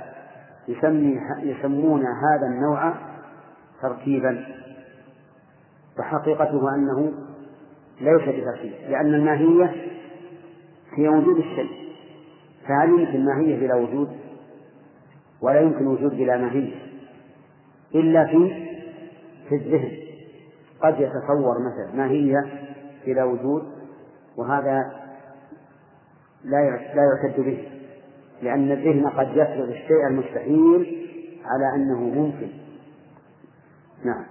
يسمي يسمون هذا النوع تركيبا. وحقيقته أنه ليس بتركيب لأن الماهية هي وجود الشيء. فهل يمكن ماهية بلا وجود؟ ولا يمكن وجود بلا ماهية. إلا في في الذهن. قد يتصور مثلا ماهية بلا وجود وهذا لا لا يعتد به لأن الذهن قد يفرض الشيء المستحيل على أنه ممكن. نعم.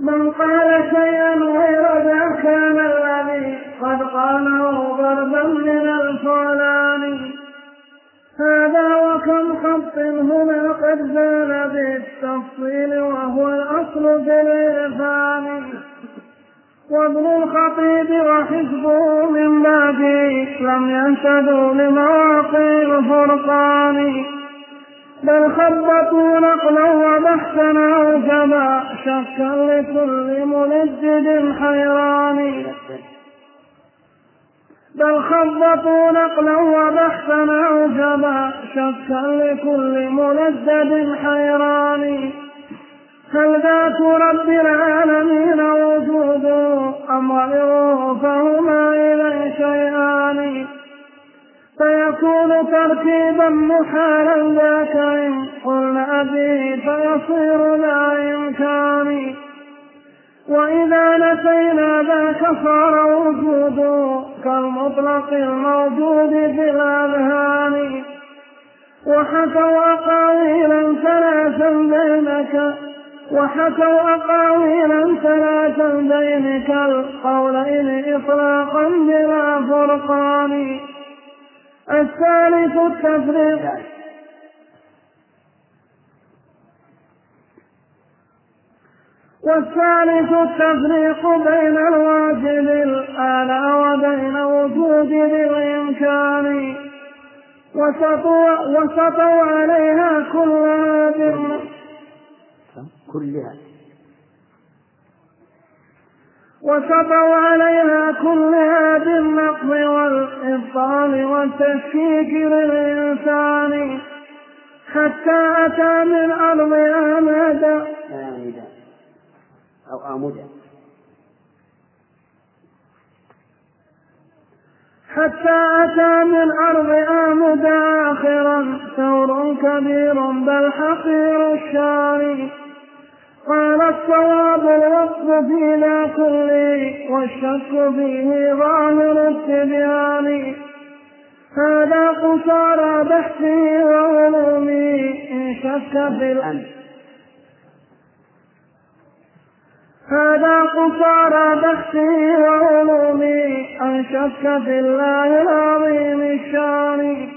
من قال شيئا غير ذا كان الذي قد قاله ضربا من الفعلان. هذا وكم خط هنا قد زال بالتفصيل وهو الأصل في الإرفان وابن الخطيب وحزبه من بعده لم ينشدوا لمواقع الفرقان بل خبطوا نقلا وبحثا أوجبا شكا لكل ملجد حيران. بل خبطوا نقلا وبحثا أوجبا شكا لكل ملجد حيران هل ذات رب العالمين وجود أم غيره فهما إذا شيئان فيكون تركيبا محالا ذاك إن قلنا به فيصير لا إمكان وإذا نسينا ذاك صار وجوده كالمطلق الموجود في الأذهان. وحكوا أقاويلا ثلاثا بينك وحكوا أقاويلا ثلاثا بينك القولين إطلاقا بلا فرقان. الثالث التفريق. والثالث التفريق بين الواجب الآن وبين وجود الإمكان وسطوا, عليها كلها كلها. وسطوا عليها كلها بالنقض والإبطال والتشكيك للإنسان. حتى أتى من أرض آمدا آمدا أو آمدا حتى أتى من أرض آمد آخرا ثور كبير بل حقير الشان قال الصواب الوقف في كله والشك فيه ظاهر التبيان. هذا قصارى بحثي وعلومي إن شك في الأمر. هذا قصارى بحثي وعلومي أن شك في الله العظيم الشان.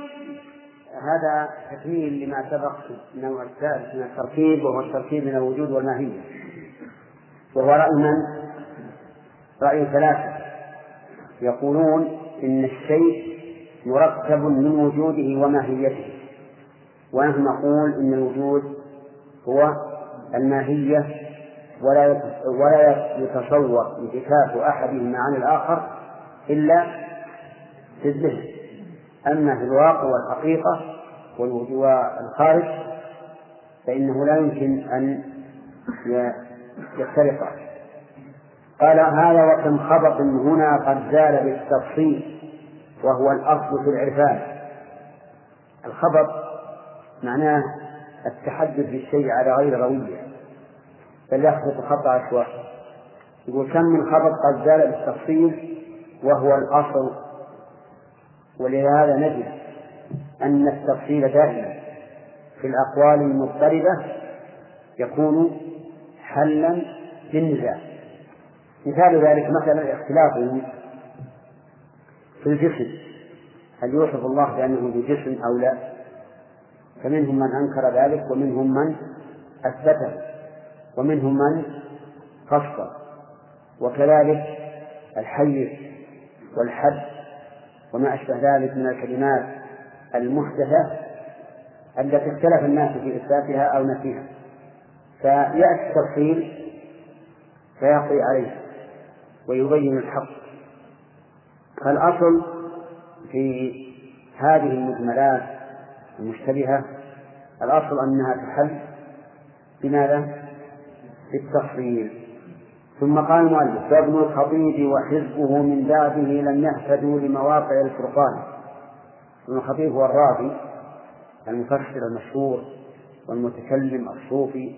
هذا تكميل لما سبق في النوع الثالث من التركيب وهو التركيب من الوجود والماهية. وهو رأي من؟ رأي ثلاثة. يقولون إن الشيء مركب من وجوده وماهيته. ونحن نقول إن الوجود هو الماهية ولا ولا يتصور انتكاك أحدهما عن الآخر إلا في الذهن. أما في الواقع والحقيقة والخارج فإنه لا يمكن أن يختلفا قال هذا وكم خبط هنا قد زال بالتفصيل وهو الأصل في العرفان. الخبط معناه التحدث بالشيء على غير روية. بل يخبط خط عشوائي يقول كم من خبط قد زال بالتفصيل وهو الأصل. ولهذا نجد أن التفصيل دائما في الأقوال المضطربة يكون حلا للنزاع. مثال ذلك مثلا اختلافهم في الجسم. هل يوصف الله بأنه ذو جسم أو لا؟ فمنهم من أنكر ذلك ومنهم من أثبته. ومنهم من؟ فصل وكذلك الحيز والحد وما أشبه ذلك من الكلمات المحدثة التي اختلف الناس في إثباتها أو نفيها. فيأتي التفصيل فيقضي عليه ويبين الحق. فالأصل في هذه المجملات المشتبهة الأصل أنها تحل بماذا؟ بالتفصيل ثم قال المؤلف وابن الخطيب وحزبه من بعده لم يهتدوا لمواقع الفرقان. ابن الخطيب هو الراضي المفسر المشهور والمتكلم الصوفي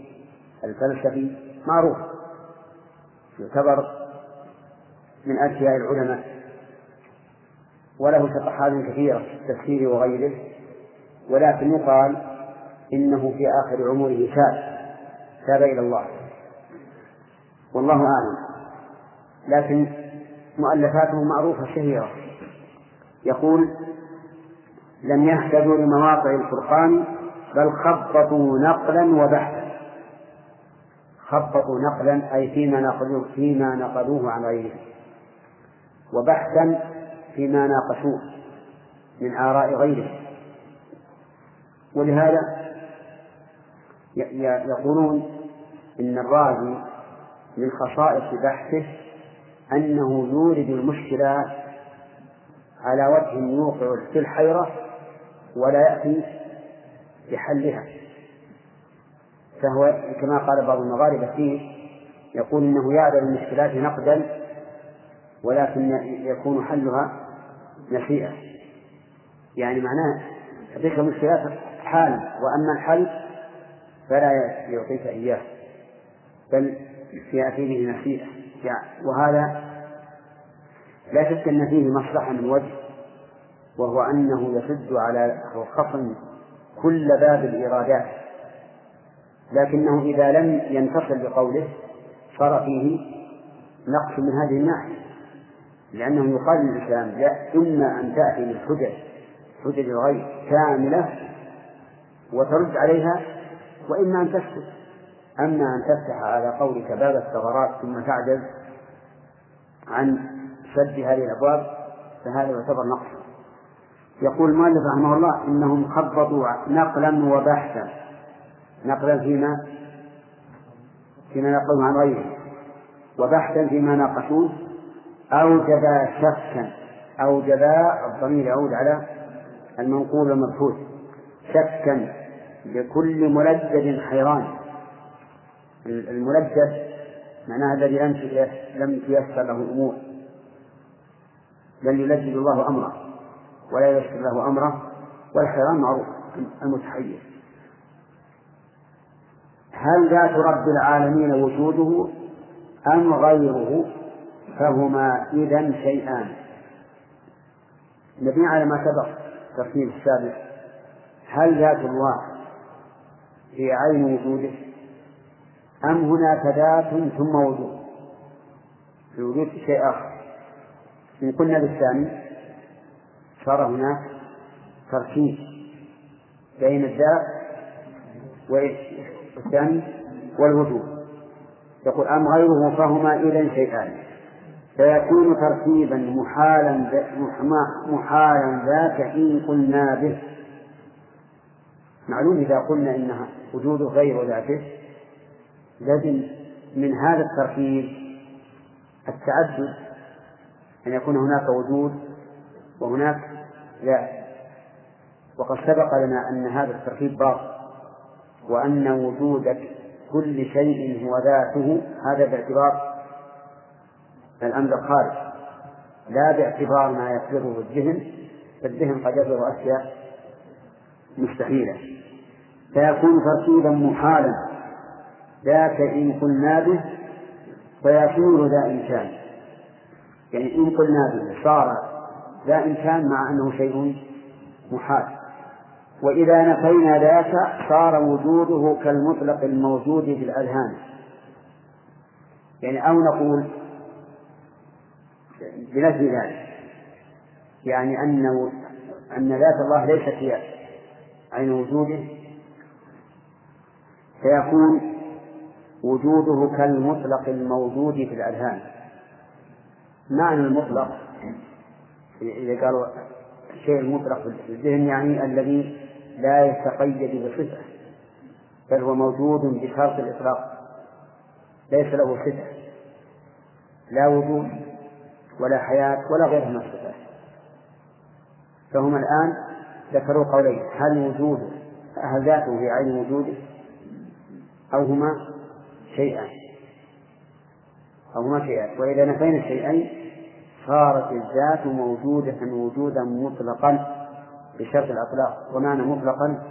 الفلسفي معروف. يعتبر من أذكياء العلماء. وله شطحات كثيرة في التفسير وغيره ولكن يقال إنه في آخر عمره تاب تاب إلى الله. والله أعلم. لكن مؤلفاته معروفة شهيرة. يقول لم يهتدوا لمواقع الفرقان بل خبطوا نقلا وبحثا. خبطوا نقلا أي فيما نقلوه فيما نقلوه عن غيره. وبحثا فيما ناقشوه من آراء غيره. ولهذا يقولون إن الرازي من خصائص بحثه أنه يورد المشكلات على وجه يوقع في الحيرة ولا يأتي بحلها فهو كما قال بعض المغاربة فيه يقول إنه يعرف المشكلات نقدا ولكن يكون حلها نسيئة يعني معناه يعطيك المشكلات حالا وأما الحل فلا يعطيك إياه. بل يأتي به يعني وهذا لا شك أن فيه مصلحة من وجه وهو أنه يسد على الخصم كل باب الإيرادات لكنه إذا لم ينتصر بقوله صار فيه نقص من هذه الناحية لأنه يقال للإنسان لا إما أن تأتي بالحجج حجج الغير كاملة وترد عليها وإما أن تسكت أما أن تفتح على قولك باب الثغرات ثم تعجز عن سد هذه الأبواب فهذا يعتبر نقص. يقول المؤلف رحمه الله إنهم خبطوا نقلا وبحثا. نقلا فيما؟ فيما نقلوا عن غيره. وبحثا فيما ناقشوه أوجب شكا. أوجب الضمير يعود على المنقول المبحوث شكا لكل ملجد حيران. الملجد معناه الذي لم لم تيسر له الأمور. بل يلذذ الله أمره ولا ييسر له أمره والحيوان معروف المتحيز هل ذات رب العالمين وجوده أم غيره؟ فهما إذا شيئان. نبني على ما سبق ترتيب السابق. هل ذات الله في عين وجوده؟ أم هناك ذات ثم وجود؟ في وجود شيء آخر. إن قلنا بالثاني صار هناك تركيب بين الذات والثاني والوجود. يقول أم غيره فهما إذا شيئان. فيكون تركيبا محالا محالا ذاك إن قلنا به. معلوم إذا قلنا إن وجوده غير ذاته لازم من هذا التركيب التعدد أن يكون هناك وجود وهناك ذات وقد سبق لنا أن هذا التركيب باطل وأن وجود كل شيء هو ذاته هذا باعتبار الأمر الخارج لا باعتبار ما يفرضه الذهن فالذهن قد يفرض أشياء مستحيلة. فيكون تركيبا محالا. ذاك إن قلنا به فيكون ذا إمكان. يعني إن قلنا به صار ذا إمكان مع أنه شيء محال. وإذا نفينا ذاك صار وجوده كالمطلق الموجود في الأذهان. يعني أو نقول بنفي ذلك. يعني أن أن ذات الله ليست هي عين وجوده. فيكون وجوده كالمطلق الموجود في الأذهان. معنى المطلق؟ إذا قالوا الشيء المطلق في الذهن يعني الذي لا يتقيد بصفة بل هو موجود بشرط الإطلاق. ليس له صفة لا وجود ولا حياة ولا غيرها من الصفات. فهم الآن ذكروا قولين هل وجوده هل ذاته في عين وجوده؟ أو هما شيئان أو هما شيئان وإذا نفينا الشيئين صارت الذات موجودة وجودا مطلقا بشرط الإطلاق ومعنى مطلقا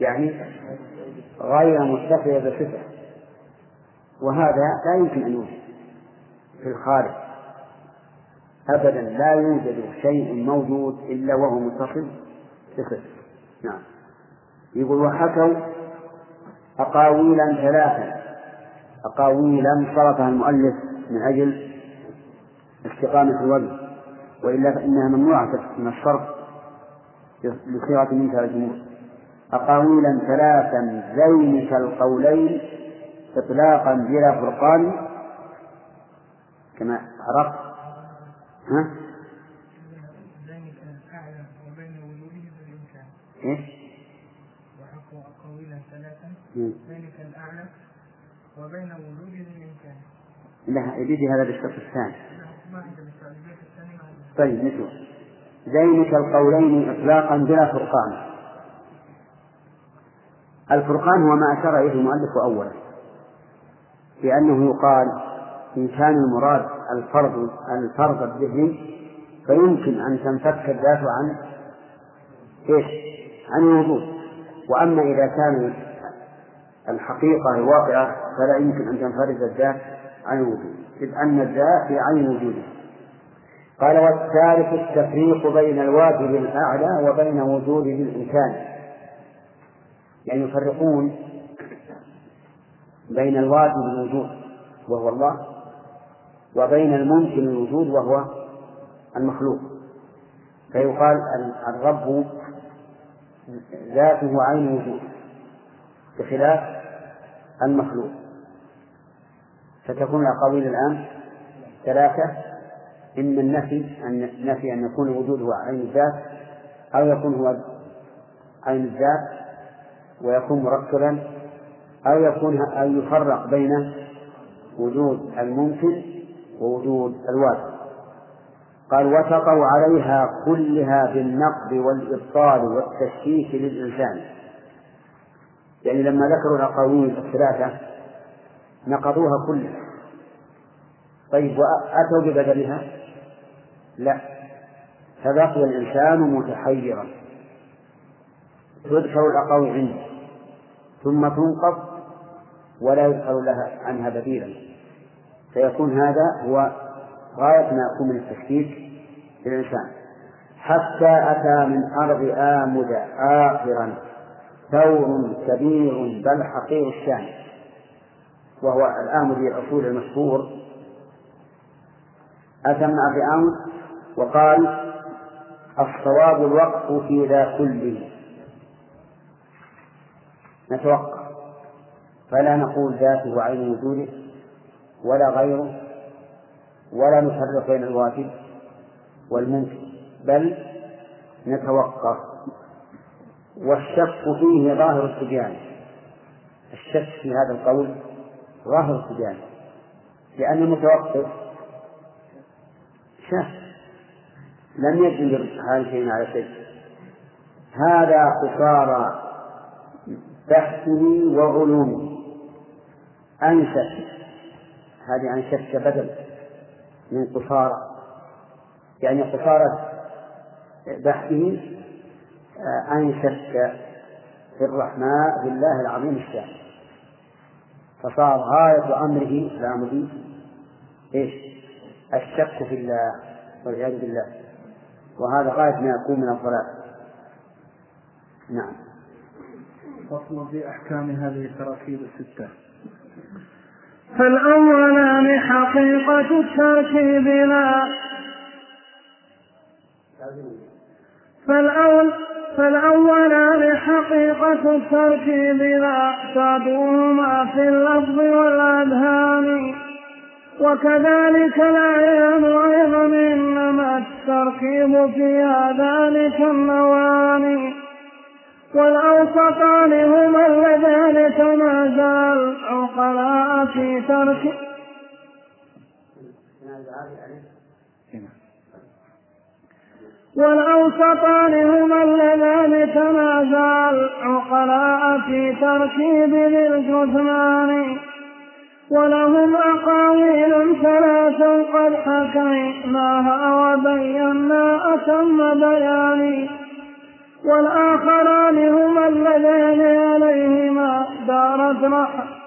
يعني غير متصلة بصفة. وهذا لا يمكن أن يوجد في الخارج. أبدا لا يوجد شيء موجود إلا وهو متصل بصفة. نعم. يقول وحكوا أقاويلا ثلاثا. أقاويلا صرفها المؤلف من أجل استقامة الوجه وإلا فإنها ممنوعة من الصرف بصيغة منتهى الجمهور أقاويلا ثلاثا ذينك القولين إطلاقا بلا فرقان كما عرفت ها؟ إيش؟ وحكوا أقاويلا ثلاثا. ذلك الأعلم وبين وجوده بالإمكان لا يجي هذا بالشرط الثاني. طيب مثل ذينك القولين إطلاقا بلا فرقان. الفرقان هو ما أشار إليه المؤلف أولا لأنه يقال إن كان المراد الفرض الفرض الذهني فيمكن أن تنفك الذات عن إيش؟ عن الوجود. وأما إذا كان الحقيقة الواقعة فلا يمكن أن تنفرد الذات عن الوجود إذ أن الذات في عين وجوده قال والثالث التفريق بين الواجب الأعلى وبين وجوده الإمكان يعني يفرقون بين الواجب الوجود وهو الله وبين الممكن الوجود وهو المخلوق. فيقال الرب ذاته عين وجود بخلاف المخلوق. فتكون الأقاويل الآن ثلاثة. إما النفي أن نفي أن يكون وجوده عين الذات أو يكون هو عين الذات ويكون مركبا أو يكون أو يفرق بين وجود الممكن ووجود الواجب. قال وتقوا عليها كلها بالنقد والإبطال والتشكيك للإنسان. يعني لما ذكروا الأقاويل الثلاثة نقضوها كلها طيب وأتوا ببدلها؟ لا. فبقي الإنسان متحيرا. تذكر الأقاويل عنده. ثم تنقض ولا يذكر لها عنها بديلا. فيكون هذا هو غاية ما يكون من التشكيك للإنسان حتى أتى من أرض آمد آخرا. ثور كبير بل حقير الشأن. وهو الآمدي الأصول المشهور. أتى من أرض آمد وقال الصواب الوقف في ذا كله. نتوقف. فلا نقول ذاته وعين وجوده ولا غيره ولا نفرق بين الواجب والممكن بل نتوقف. والشك فيه ظاهر التبيان الشك في هذا القول ظاهر التبيان لأن المتوقف شك لم يجد هذا شيء على شيء. هذا قصارى بحثه وعلومه أنشأ. هذه عن شك بدل من قصارى يعني قصارى بحثه آه، أن شك في الرحمن في الله العظيم الشان فصار غاية أمره الأمر إيش؟ الشك في الله والعياذ بالله. وهذا غاية ما يكون من الضلال. نعم. فصل في أحكام هذه التراكيب الستة. فالأولان حقيقة التركيب لا. فالأول فالأولان حقيقة التركيب لا تعدوهما في اللفظ والأذهان. وكذلك الأعيان أيضا إنما التركيب في ذلك النواني والأوسطان هما اللذان تنازع العقلاء في ترك. والأوسطان هما اللذان تنازع العقلاء في تركيب ذي الجثمان. ولهم أقاويل ثلاثا قد حكيناها وبينا أتم بياني. والآخران هما اللذان عليهما دارت رحم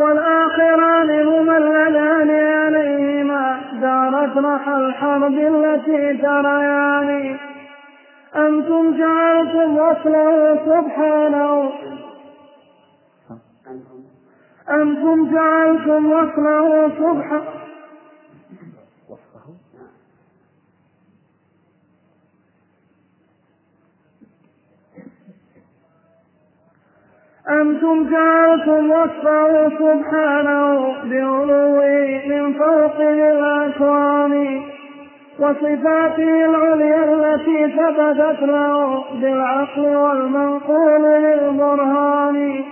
والآخران اللذان عليهما دارت رحى الحرب التي تريان. أنتم جعلتم وصله سبحانه. أنتم جعلتم وصله سبحانه. أنتم جعلتم وصفه سبحانه بعلوه من فوق الأكوان وصفاته العليا التي ثبتت له بالعقل والمنقول للبرهان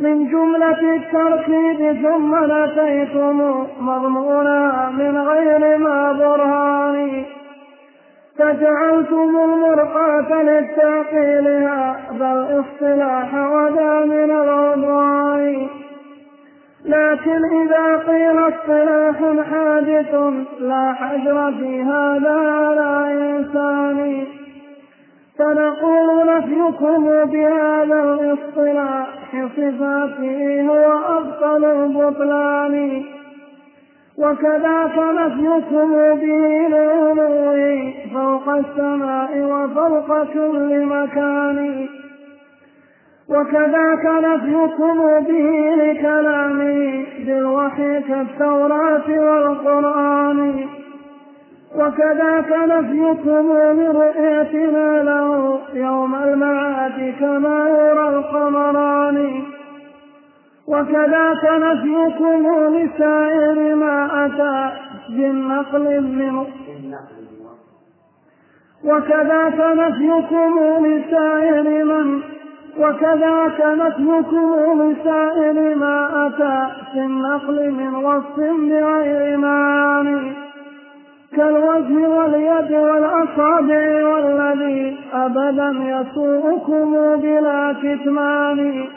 من جملة التركيب ثم نسيتم مضمونا من غير ما برهان فجعلتم المرقاة للتعقيلها بل اصطلاح ودا من العدوان لكن إذا قيل اصطلاح حادث لا حجر في هذا على إنسان. فنقول نفيكم بهذا الاصطلاح صفاته هو أبطل البطلان. وكذاك نفيكم به لعلوه فوق السماء وفوق كل مكان. وكذاك نفيكم به لكلامه بالوحي كالتوراة والقرآن. وكذاك نفيكم لرؤيتنا له يوم المعاد كما يرى القمران. وكذاك نفيكم لسائر ما أتى بالنقل منه. وكذاك نفيكم لسائر من وكذاك نفيكم لسائر ما أتى في النقل من وصف بغير معاني كالوجه واليد والأصابع والذي أبدا يسوءكم بلا كتمان.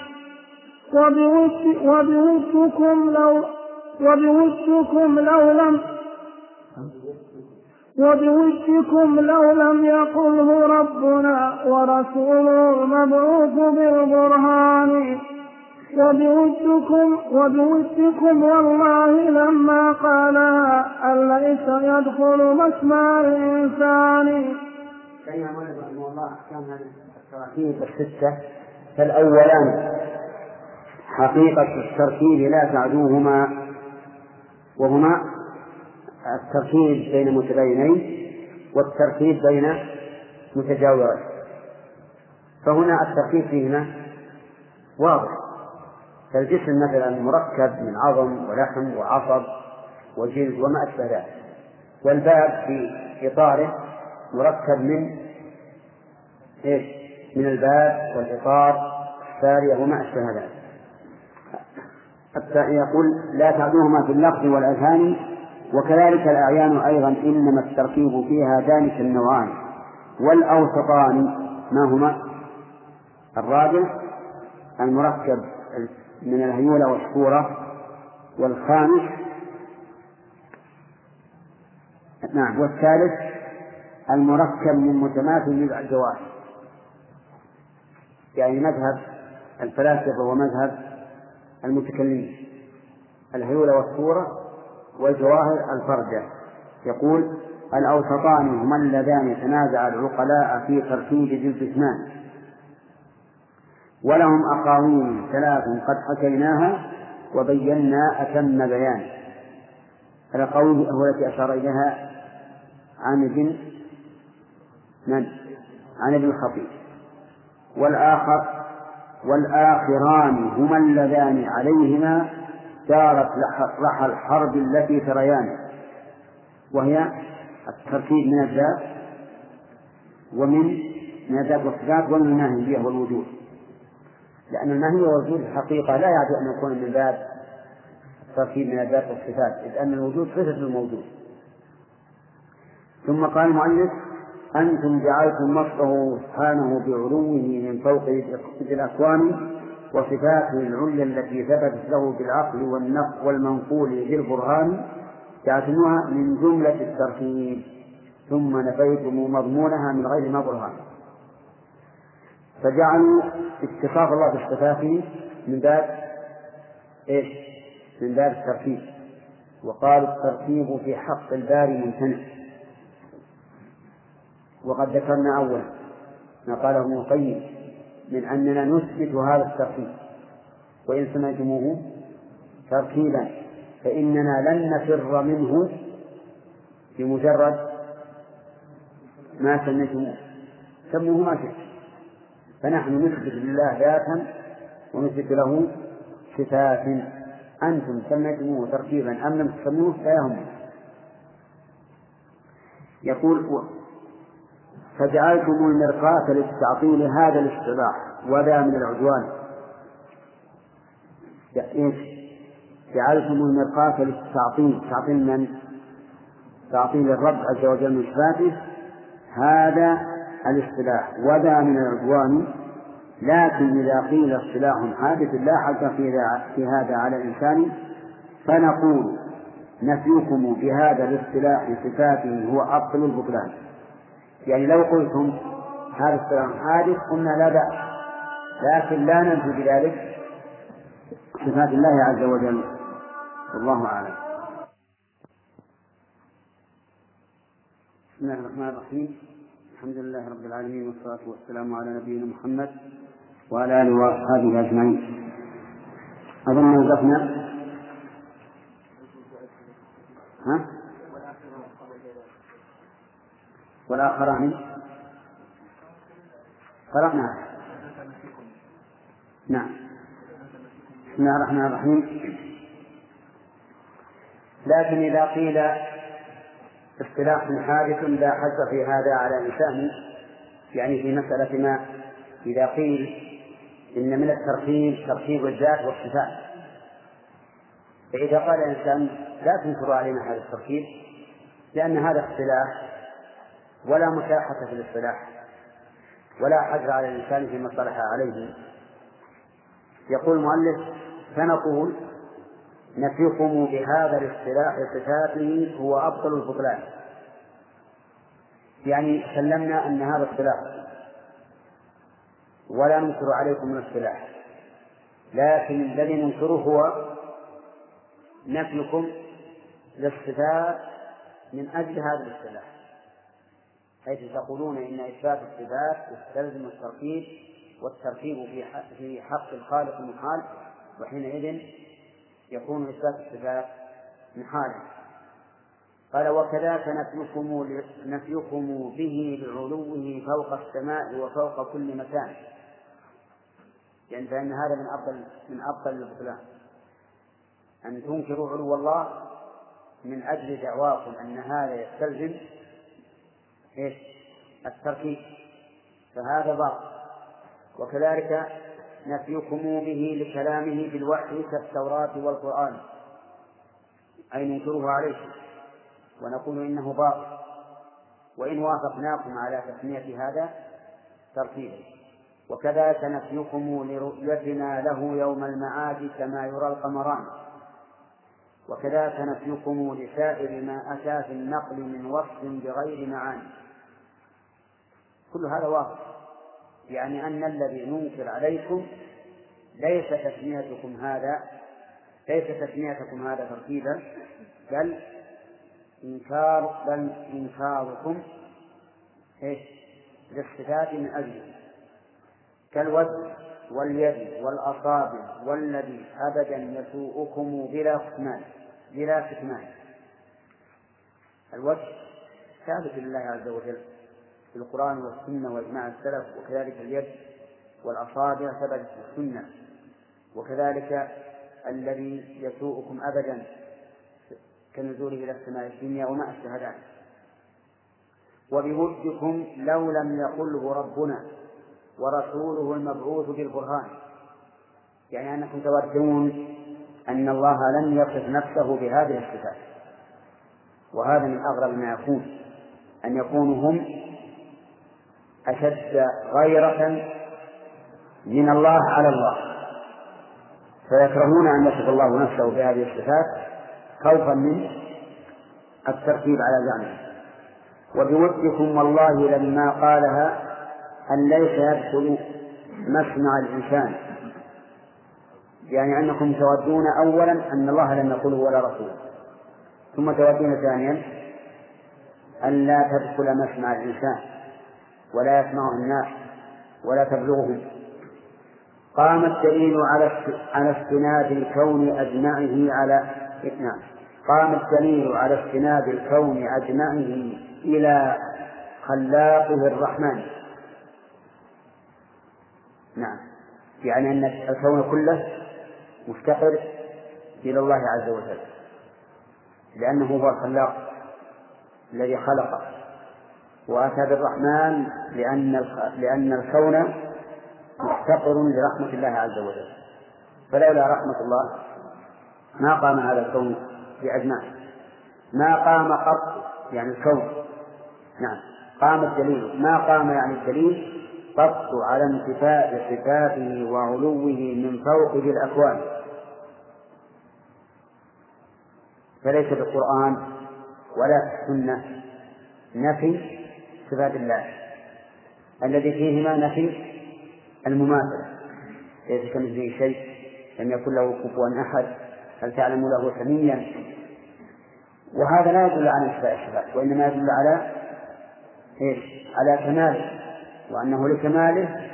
وبوصفكم لو وبوشكم لو لم وبوشكم لو لم يقله ربنا ورسوله المبعوث بالبرهان وبوشكم وبوشكم والله لما قالها أن ليس يدخل مسمى الإنسان. بين رحمه الله أحكام هذه التراكيب الستة فالأولان حقيقة التركيب لا تعدوهما وهما التركيب بين متباينين والتركيب بين متجاورين. فهنا التركيب فيهما واضح. فالجسم مثلا مركب من عظم ولحم وعصب وجلد وما أشبه ذلك. والباب في إطاره مركب من إيش؟ من الباب والإطار السارية وما أشبه ذلك. حتى يقول لا تعدوهما في اللفظ والأذهان وكذلك الأعيان أيضا إنما التركيب فيها ذلك النوعان. والأوسطان ما هما؟ الرابع المركب من الهيولة والصورة والخامس نعم والثالث المركب من متماثل للجواهر يعني مذهب الفلاسفة ومذهب المتكلمين. الهيولة والصورة والجواهر الفرجة. يقول الأوسطان هما اللذان تنازع العقلاء في تركيب جزء اثنان. ولهم أقاويل ثلاث قد حكيناها وبينا أتم بيان. الأقاويل هو التي أشار إليها عن ابن من؟ عن ابن الخطيب. والآخر والآخران هما اللذان عليهما دارت رحى الحرب التي تريان. وهي التركيب من الذات ومن من الذات والصفات ومن الماهية والوجود. لأن الماهية والوجود الحقيقة لا يعد أن يكون من باب التركيب من الذات والصفات إذ أن الوجود صفة الموجود. ثم قال المؤلف أنتم جعلتم مصره سبحانه بعلوه من فوق الأكوان وصفاته العليا التي ثبتت له بالعقل والنقل والمنقول بالبرهان جعلتموها من جملة التركيب ثم نفيتم مضمونها من غير ما برهان فجعلوا اتصاف الله بصفاته من باب إيش؟ من باب التركيب وقالوا التركيب في حق الباري ممتنع وقد ذكرنا أولا ما قاله ابن القيم من أننا نثبت هذا التركيب وإن سمعتموه تركيبا فإننا لن نفر منه بمجرد ما سميتموه سموه ما شئت. فنحن نثبت لله ذاتا ونثبت له صفات. أنتم سميتموه تركيبا أم لم تسموه؟ لا يهمنا يقول فجعلتم المرقاة للتعطيل هذا الاصطلاح وذا من العدوان. إيش؟ جعلتم المرقاة للتعطيل. تعطيل من؟ تعطيل الرب عز وجل من صفاته. هذا الاصطلاح وذا من العدوان. لكن إذا قيل اصطلاح حادث لا حد في هذا على الإنسان. فنقول نفيكم بهذا الاصطلاح صفاته هو أبطل البطلان. يعني لو قلتم هذا السلام حادث قلنا لا بأس. لكن لا ننفي بذلك. صفات الله عز وجل. والله أعلم. بسم الله الرحمن الرحيم. الحمد لله رب العالمين والصلاة والسلام على نبينا محمد وعلى آله وأصحابه أجمعين. أظن وقفنا ها؟ والآخران قرأنا نعم. بسم الله الرحمن الرحيم. لكن إذا قيل اصطلاح حادث لا حد في هذا على لسانه يعني في مسألة ما إذا قيل إن من التركيب تركيب الذات والصفات. فإذا قال الإنسان لا تنكر علينا هذا التركيب لأن هذا اختلاف ولا مشاحة في الاصطلاح ولا حجر على الإنسان فيما اصطلح عليه. يقول المؤلف فنقول نفيكم بهذا الاصطلاح صفاته هو أبطل البطلان. يعني سلمنا أن هذا اصطلاح. ولا ننكر عليكم الاصطلاح. لكن الذي ننكره هو نفيكم للصفات من أجل هذا الاصطلاح. حيث تقولون إن إثبات الصفات يستلزم التركيب والتركيب في حق الخالق محال وحينئذ يكون إثبات الصفات محالا قال وكذاك نفيكم نفيكم به لعلوه فوق السماء وفوق كل مكان. يعني فإن هذا من أفضل من أفضل البطلان أن تنكروا علو الله من أجل دعواكم أن هذا يستلزم إيش؟ التركيب فهذا باطل. وكذلك نفيكم به لكلامه بالوحي كالتوراة والقرآن. أي ننكره عليكم ونقول إنه باطل. وإن وافقناكم على تسمية هذا ترتيبا وكذلك نفيكم لرؤيتنا له يوم المعاد كما يرى القمران. وكذلك نفيكم لسائر ما أتى في النقل من وصف بغير معاني. كل هذا واضح يعني أن الذي ننكر عليكم ليس تسميتكم هذا ليس تسميتكم هذا ترتيبا بل إنكار بل إنكاركم إيش؟ للصفات من أجله كالوجه واليد والأصابع والذي أبدا يسوءكم بلا كتمان بلا كتمان الوجه ثابت لله عز وجل. في القرآن والسنة وإجماع السلف وكذلك اليد والأصابع ثبتت في السنة وكذلك الذي يسوءكم أبدا كنزوله إلى السماء الدنيا وما أشبه ذلك. وبودكم لو لم يقله ربنا ورسوله المبعوث بالبرهان. يعني أنكم تودون أن الله لم يصف نفسه بهذه الصفات. وهذا من أغرب ما يكون أن يكونوا هم أشد غيرة من الله على الله. فيكرهون أن يصف الله نفسه بهذه الصفات خوفا من الترتيب على زعمه. وبودكم والله لما قالها أن ليس يدخل مسمع الإنسان. يعني أنكم تودون أولا أن الله لم يقله ولا رسوله. ثم تودون ثانيا أن لا تدخل مسمع الإنسان. ولا يسمعه الناس ولا تبلغهم قام الدليل على على استناد الكون أجمعه على نعم قام الدليل على استناد الكون أجمعه إلى خلاقه الرحمن. نعم. يعني أن الكون كله مفتقر إلى الله عز وجل. لأنه هو الخلاق الذي خلقه. وأتى بالرحمن لأن لأن الكون مفتقر لرحمة الله عز وجل. فلولا رحمة الله ما قام هذا الكون بأجمعه ما قام قط يعني الكون. نعم. قام الدليل. ما قام يعني الدليل؟ قط على انتفاء صفاته وعلوه من فوق ذي الأكوان. فليس بالقرآن ولا في السنة نفي صفات الله الذي فيهما نفي المماثلة ليس كمثله شيء لم يكن له كفوا أحد هل تعلم له سميا؟ وهذا لا يدل على انتفاء الصفات وإنما يدل على إيش؟ على كماله وأنه لكماله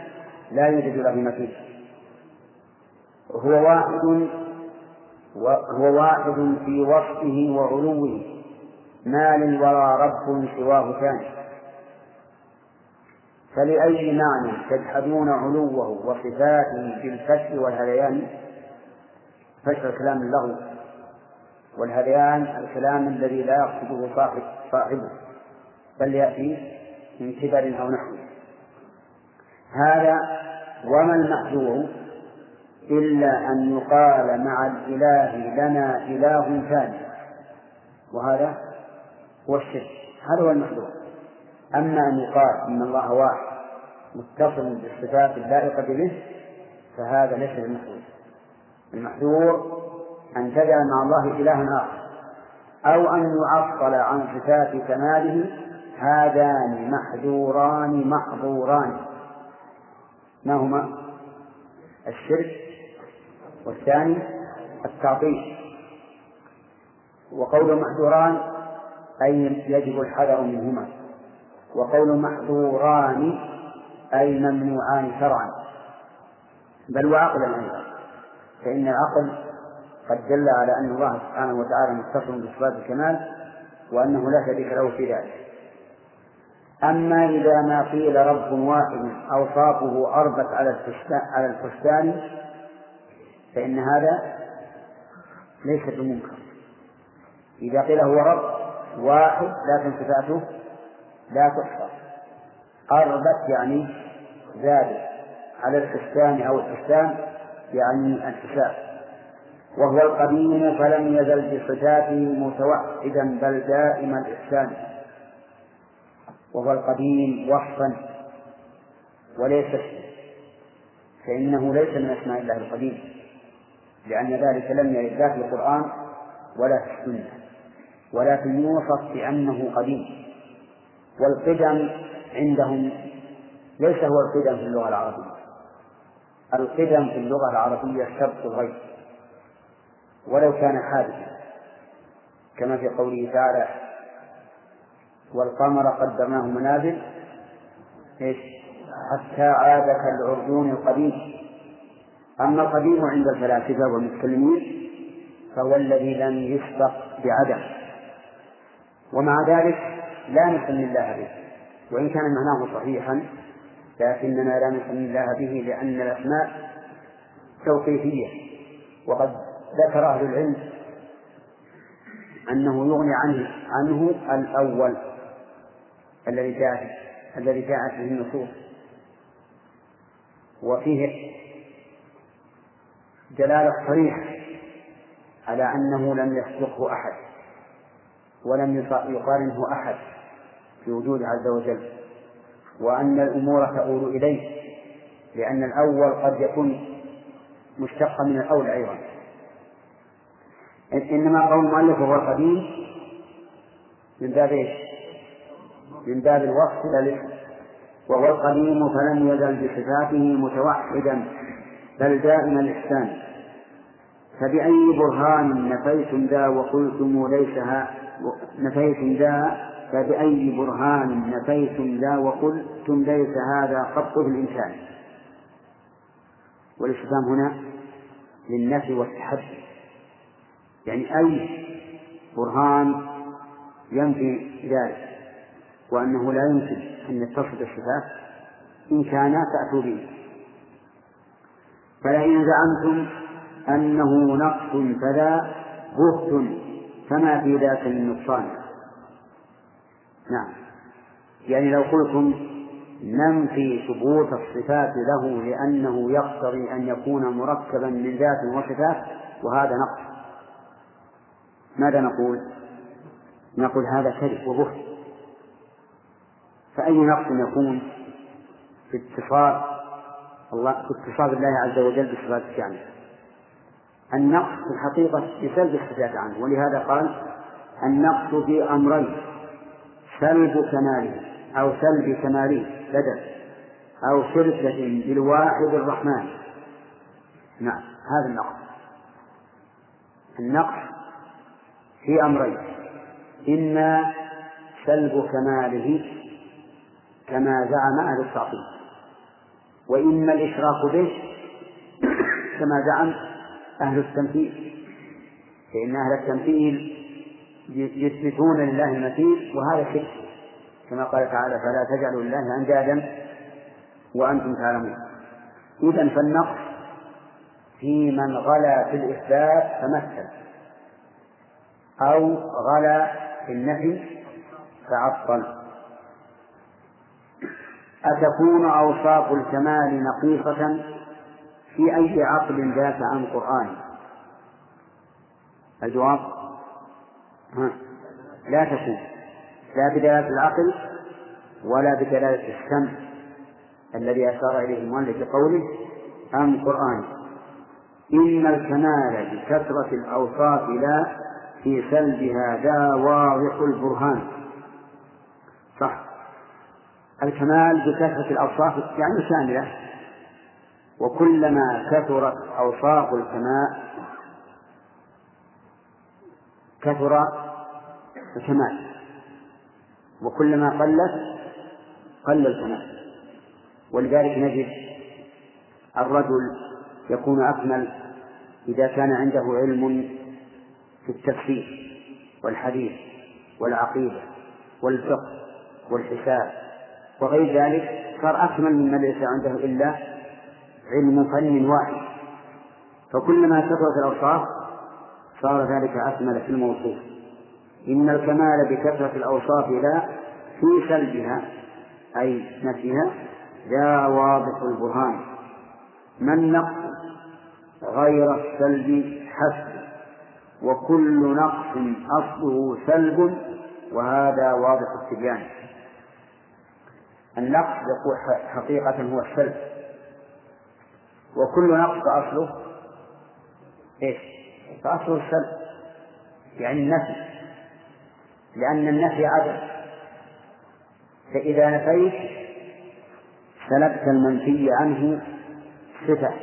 لا يوجد له مثيل هو واحد هو واحد في وصفه وعلوه ما للورى رب سواه ثاني. فلأي معنى تجحدون علوه وصفاته بالفتح والهذيان؟ فتح الكلام اللغو والهذيان الكلام الذي لا يقصده صاحب صاحبه بل يأتي من كبر أو نحوه هذا وما المحذور إلا أن يقال مع الإله لنا إله ثاني. وهذا هو الشرك. هذا هو المحذور. أما أن يقال إن الله واحد متصل بالصفات اللائقة به فهذا ليس المحذور المحذور أن تجعل مع الله إلها آخر أو أن يعطل عن صفات كماله هذان محذوران محظوران. ما هما؟ الشرك والثاني التعطيل. وقول محذوران أي يجب الحذر منهما. وقول محظوران أي ممنوعان شرعا. بل وعقلا أيضا. فإن العقل قد دل على أن الله سبحانه وتعالى متصل بصفات الكمال وأنه لا شريك له في ذلك. أما إذا ما قيل رب واحد أوصافه أربت على الفستان فإن هذا ليس بمنكر. إذا قيل هو رب واحد لكن صفاته لا تحصى. أربت يعني زادت على الحسان أو الحسان يعني الحساب. وهو القديم فلم يزل بصفاته متوحدا بل دائم الإحسان وهو القديم وصفا وليس فإنه ليس من أسماء الله القديم لأن ذلك لم يرد لا في القرآن ولا في السنة. ولكن يوصف بأنه قديم. والقدم عندهم ليس هو القدم في اللغة العربية. القدم في اللغة العربية سبق الغيب ولو كان حادثا كما في قوله تعالى والقمر قدرناه منازل إيش؟ حتى عاد كالعرجون القديم. أما القديم عند الفلاسفة والمتكلمين فهو الذي لم يسبق بعدم. ومع ذلك لا نسمي الله به وإن كان معناه صحيحا لكننا لا نسمي الله به لأن الأسماء توقيفية. وقد ذكر أهل العلم أنه يغني عنه عنه الأول الذي جاءت الذي جاءت به النصوص. وفيه دلالة صريحة على أنه لم يسبقه أحد. ولم يقارنه أحد في وجوده عز وجل وأن الأمور تؤول إليه لأن الأول قد يكون مشتقا من الأول أيضا. إنما قول المؤلف هو القديم من باب إيش؟ من باب الوصف لا وهو القديم فلم يزل بصفاته متوحدا بل دائم الإحسان. فبأي برهان نفيتم ذا وقلتم ليس نفيتم ذا فبأي برهان نفيتم ذا وقلتم ليس هذا قط في الإنسان. والاستفهام هنا للنفي والتحدي. يعني أي برهان ينفي ذلك وأنه لا يمكن أن يتصف الصفات إن كان تأتوا به. فلئن زعمتم أنه نقص فلا بهت فما في ذاك من نقصان. نعم. يعني لو قلتم ننفي ثبوت الصفات له لأنه يقتضي أن يكون مركبا من ذات وصفات وهذا نقص. ماذا نقول؟ نقول هذا كذب وبهت فأي نقص يكون في اتصال الله في اتصال الله عز وجل بصفات الشأن النقص في الحقيقة بسلب الصفات عنه ولهذا قال النقص في أمرين سلب كماله أو سلب كماله بدل أو شركة بالواحد الرحمن. نعم هذا النقص. النقص في أمرين إما سلب كماله كما زعم أهل التعطيل وإما الإشراك به كما زعم أهل التمثيل. فإن أهل التمثيل يثبتون لله المثيل وهذا شرك. كما قال تعالى فلا تجعلوا لله أندادا وأنتم تعلمون. إذا فالنقص في من غلا في الإثبات فمثل أو غلا في النفي فعطل أتكون أوصاف الكمال نقيصة؟ في أي عقل ذاك عن قرآن؟ الجواب. لا تكون لا بدلالة العقل ولا بدلالة السمع الذي أشار إليه المؤلف بقوله عن قرآن. إن الكمال بكثرة الأوصاف لا في سلبها ذا واضح البرهان. صح. الكمال بكثرة الأوصاف يعني شاملة وكلما كثرت أوصاف الكمال كثر الكمال. وكلما قلت قل الكمال. ولذلك نجد الرجل يكون أكمل إذا كان عنده علم في التفسير والحديث والعقيدة والفقه والحساب. وغير ذلك صار أكمل ممن ليس عنده إلا علم فن واحد. فكلما كثرت الأوصاف صار ذلك أكمل في الموصوف. إن الكمال بكثرة الأوصاف لا في سلبها أي نفيها لا واضح البرهان. ما النقص؟ غير السلب حسب. وكل نقص أصله سلب وهذا واضح التبيان. النقص يقول حقيقة هو السلب. وكل نقص أصله إيش؟ فأصله السلب يعني النفي لأن النفي عدم. فإذا نفيت سلبت المنفي عنه صفة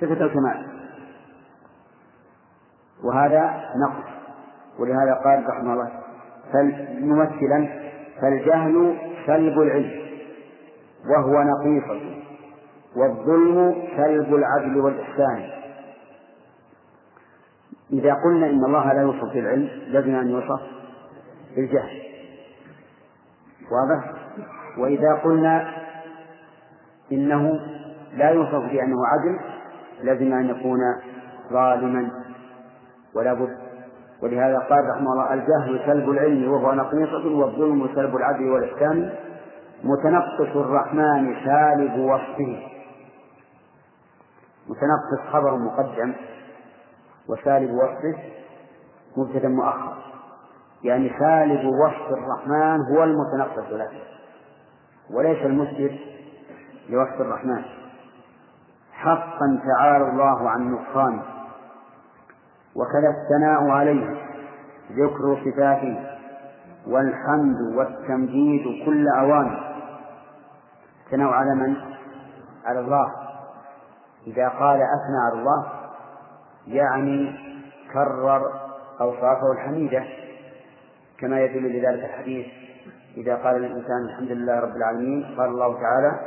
صفة الكمال. وهذا نقص ولهذا قال رحمه الله ممثلا فالجهل سلب العلم وهو نقيصة والظلم سلب العدل والإحسان. إذا قلنا إن الله لا يوصف بالعلم لازم أن يوصف بالجهل. واضح؟ وإذا قلنا إنه لا يوصف بأنه عدل لازم أن يكون ظالما. ولا بد. ولهذا قال رحمه الله الجهل سلب العلم وهو نقيصة والظلم سلب العدل والإحسان متنقص الرحمن سالب وصفه. متنقص خبر مقدم وسالب وصفه مبتدا مؤخر. يعني سالب وصف الرحمن هو المتنقص له وليس المثبت لوصف الرحمن. حقا تعالى الله عن نقصانه وكذا الثناء عليه ذكر صفاته والحمد والتمجيد كل أوان. الثناء على من؟ على الله. إذا قال أثنى على الله يعني كرر أوصافه الحميدة كما يدل لذلك الحديث إذا قال الإنسان الحمد لله رب العالمين قال الله تعالى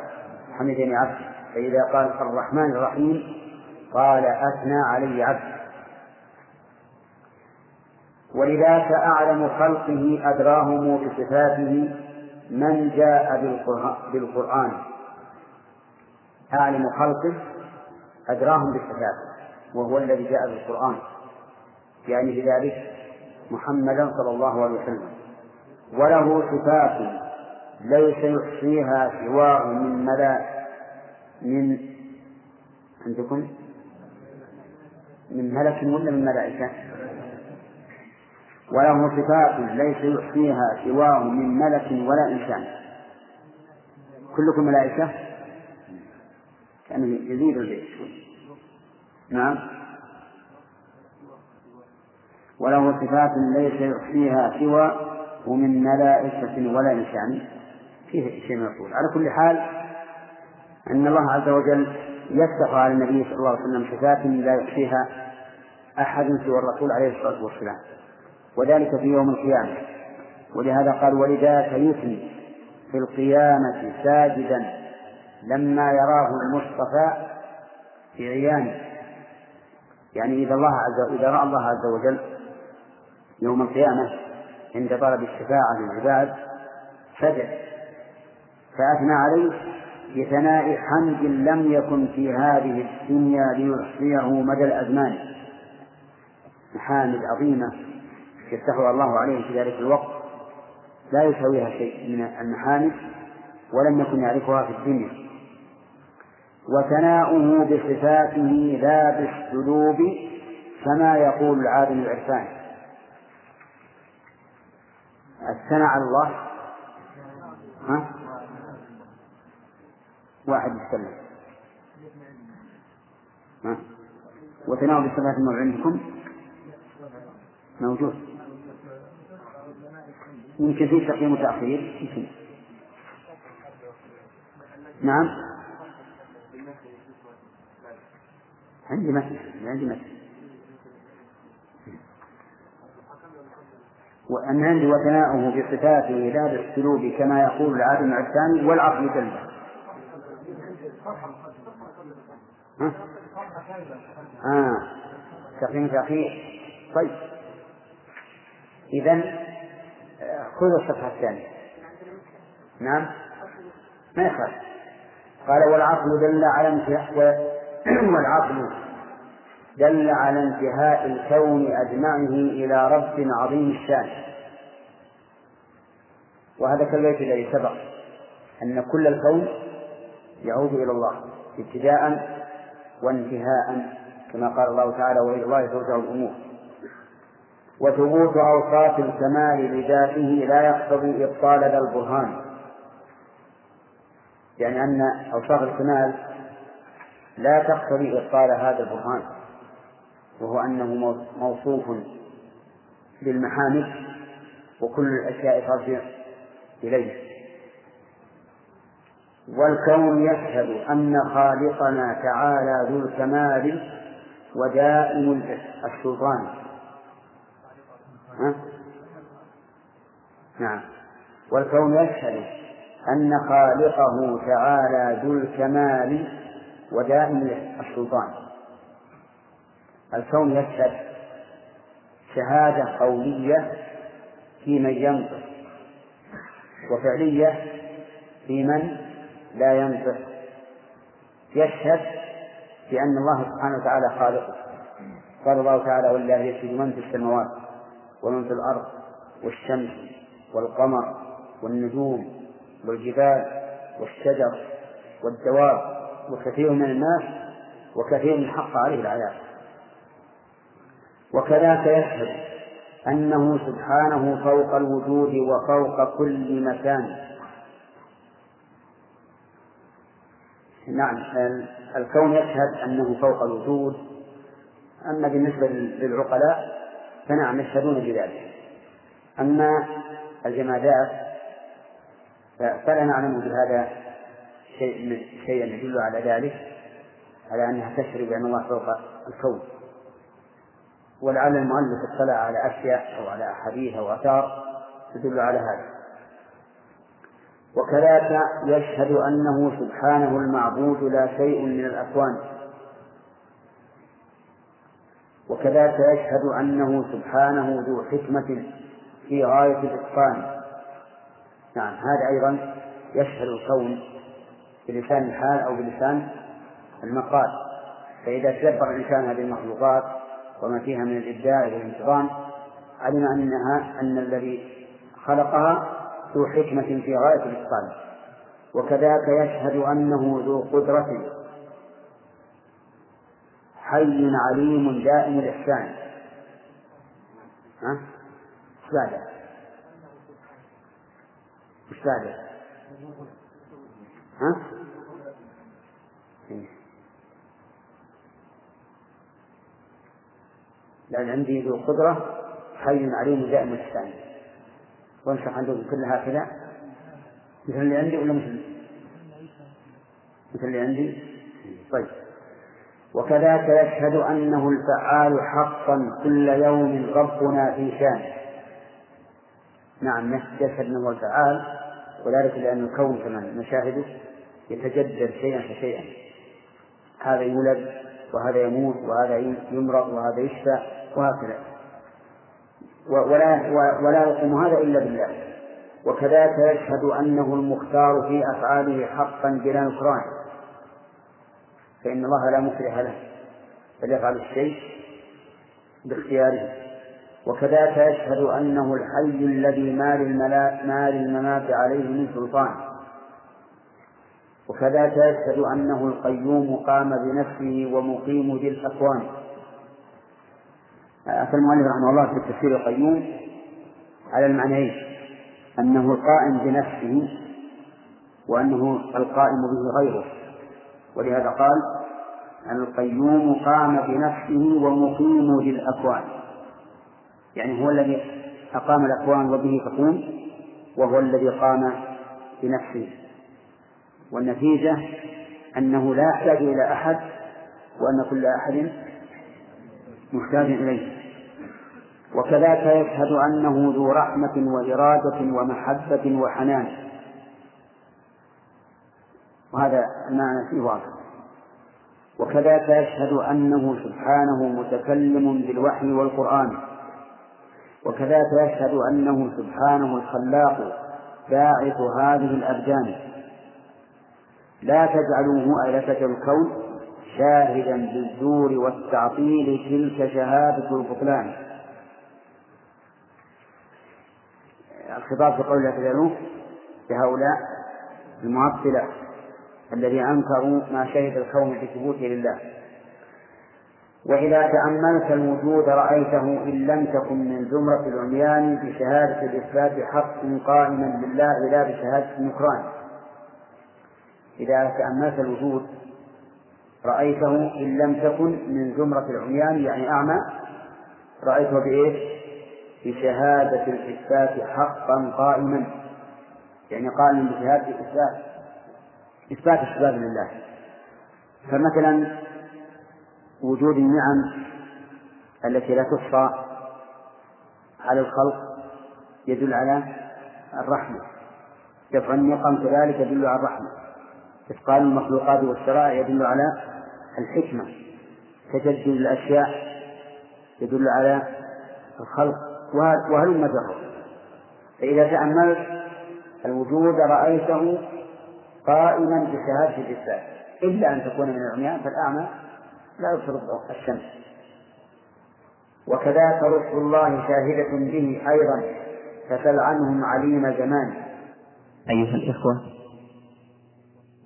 حمدني عبدي فإذا قال الرحمن الرحيم قال أثنى علي عبدي ولذاك أعلم خلقه أدراهم بصفاته من جاء بالقرآن. أعلم خلقه أدراهم بصفاته وهو الذي جاء بالقرآن. يعني بذلك محمدا صلى الله عليه وسلم. وله صفات ليس يحصيها سواه من ملا من عندكم؟ من ملك ولا من ملائكة؟ وله صفات ليس يحصيها سواه من ملك ولا إنسان. كلكم ملائكة؟ كان يزيد البيت نعم. وله صفات ليس يحصيها سوى ومن ملائكة ولا إنسان فيه شيء مقبول على كل حال أن الله عز وجل يفتح على النبي صلى الله عليه وسلم صفات لا يحصيها أحد سوى الرسول عليه الصلاة والسلام. وذلك في يوم القيامة. ولهذا قال ولذاك يثني في القيامة ساجدا لما يراه المصطفى في عيانه. يعني إذا الله عز إذا رأى الله عز وجل يوم القيامة عند طلب الشفاعة للعباد سجد فأثنى عليه بثناء حمد لم يكن في هذه الدنيا ليحصيه مدى الأزمان. محامد عظيمة يفتحها الله عليه في ذلك الوقت. لا يساويها شيء من المحامد ولم يكن يعرفها في الدنيا. وثناؤه بصفاته لا بالسلوب كما يقول العالم العرفان. الثناء على الله. ها؟ واحد يتكلم. ها؟ وتناول الصفات الموضوع عندكم؟ موجود. يمكن في تقييم وتأخير. نعم. عندي مثل عندي مثل وأن عندي وثناؤه بصفاته لا بالسلوب كما يقول العالم الثاني والعقل ها؟ آه. تقييم تأخير طيب. إذا خذ الصفحة الثانية. نعم. ما يخالف. قال والعقل دل على والعقل دل على انتهاء الكون أجمعه إلى رب عظيم الشأن. وهذا كالبيت الذي سبق أن كل الكون يعود إلى الله ابتداء وانتهاء كما قال الله تعالى وإلى الله ترجع الأمور وثبوت أوصاف الكمال لذاته لا يقتضي إبطال ذا البرهان. يعني أن أوصاف الكمال لا تقتضي إبطال هذا البرهان. وهو أنه موصوف بالمحامد وكل الأشياء ترجع إليه. والكون يشهد أن خالقنا تعالى ذو الكمال ودائم السلطان. ها؟ نعم. والكون يشهد أن خالقه تعالى ذو الكمال ودائم السلطان. الكون يشهد شهادة قولية في من ينطق وفعلية في من لا ينطق. يشهد بأن الله سبحانه وتعالى خالقه. قال الله تعالى ولله يسجد من في السماوات ومن في الأرض والشمس والقمر والنجوم والجبال والشجر والدواب وكثير من الناس وكثير من حق عليه العذاب. وكذاك يشهد أنه سبحانه فوق الوجود وفوق كل مكان. نعم الكون يشهد أنه فوق الوجود. أما بالنسبة للعقلاء فنعم يشهدون بذلك. أما الجمادات فلا نعلم بهذا شيء شيئا يدل على ذلك على أنها تشهد بأن الله فوق الكون. ولعل المؤلف اطلع على أشياء أو على أحاديث أو آثار تدل على هذا. وكذلك يشهد أنه سبحانه المعبود لا شيء من الأكوان. وكذلك يشهد أنه سبحانه ذو حكمة في غاية الإتقان. نعم هذا أيضا يشهد الكون بلسان الحال أو بلسان المقال. فإذا تدبر الإنسان هذه المخلوقات وما فيها من الإبداع والانتظام علم أنها أن الذي خلقها ذو حكمة في غاية الإتقان وكذاك يشهد أنه ذو قدرة حي عليم دائم الإحسان ها؟ بعده؟ ها؟ لأن عندي ذو قدرة حي عليم دائم الإحسان. وانشح عندكم كلها هكذا. مثل اللي عندي ولا مثل؟ مثل اللي عندي؟ طيب. وكذاك يشهد أنه الفعال حقا كل يوم ربنا في شان. نعم يشهد أنه الفعال وذلك لأن الكون كما نشاهده يتجدد شيئا فشيئا. هذا يولد وهذا يموت وهذا يمرض وهذا يشفى. وهكذا ولا ولا يقوم هذا إلا بالله. وكذلك يشهد أنه المختار في أفعاله حقا بلا نكران. فإن الله لا مكره له بل يفعل الشيء باختياره. وكذلك يشهد أنه الحي الذي ما ما للممات عليه من سلطان. وكذلك يشهد أنه القيوم قام بنفسه ومقيم ذي الأكوان أتى المؤلف رحمه الله في التفسير القيوم على المعنيين أنه القائم بنفسه وأنه القائم به غيره. ولهذا قال القيوم قام بنفسه ومقيم للأكوان. يعني هو الذي أقام الأكوان وبه تقوم وهو الذي قام بنفسه. والنتيجة أنه لا يحتاج إلى أحد وأن كل أحد محتاج إليه. وكذلك يشهد أنه ذو رحمة وإرادة ومحبة وحنان. وهذا المعنى فيه واضح. وكذلك يشهد أنه سبحانه متكلم بالوحي والقرآن. وكذلك يشهد أنه سبحانه الخلاق باعث هذه الأبدان. لا تجعلوا مؤلفة الكون شاهدا بالزور والتعطيل تلك شهادة البطلان. الخطاب في قول الله لهؤلاء المعطلة الذي أنكروا ما شهد الكون بثبوته لله. وإذا تأملت الوجود رأيته إن لم تكن من زمرة العميان بشهادة الإثبات حق قائما لله لا بشهادة النكران. إذا تأملت الوجود رأيته إن لم تكن من زمرة العميان يعني أعمى. رأيته بإيش؟ بشهادة الإثبات حقا قائما. يعني قائما بشهادة الإثبات. إثبات الصفات لله. فمثلا وجود النعم التي لا تحصى على الخلق يدل على الرحمة. دفع النقم كذلك يدل على الرحمة. إثقال المخلوقات والشرائع يدل على الحكمة تجدد الأشياء يدل على الخلق وهلم جرا فإذا تأملت الوجود رأيته قائما بشهادة الإثبات إلا أن تكون من العميان فالأعمى لا يبصر الشمس. وكذاك رسل الله شاهدة به أيضا فسل عنهم عليم زمان. أيها الإخوة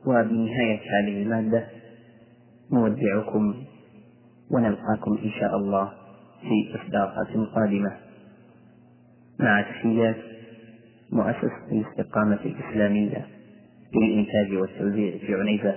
وبنهاية هذه المادة نودعكم ونلقاكم إن شاء الله في إصدارات قادمة. مع تحيات مؤسسة الاستقامة الإسلامية للإنتاج والتوزيع في عنيزة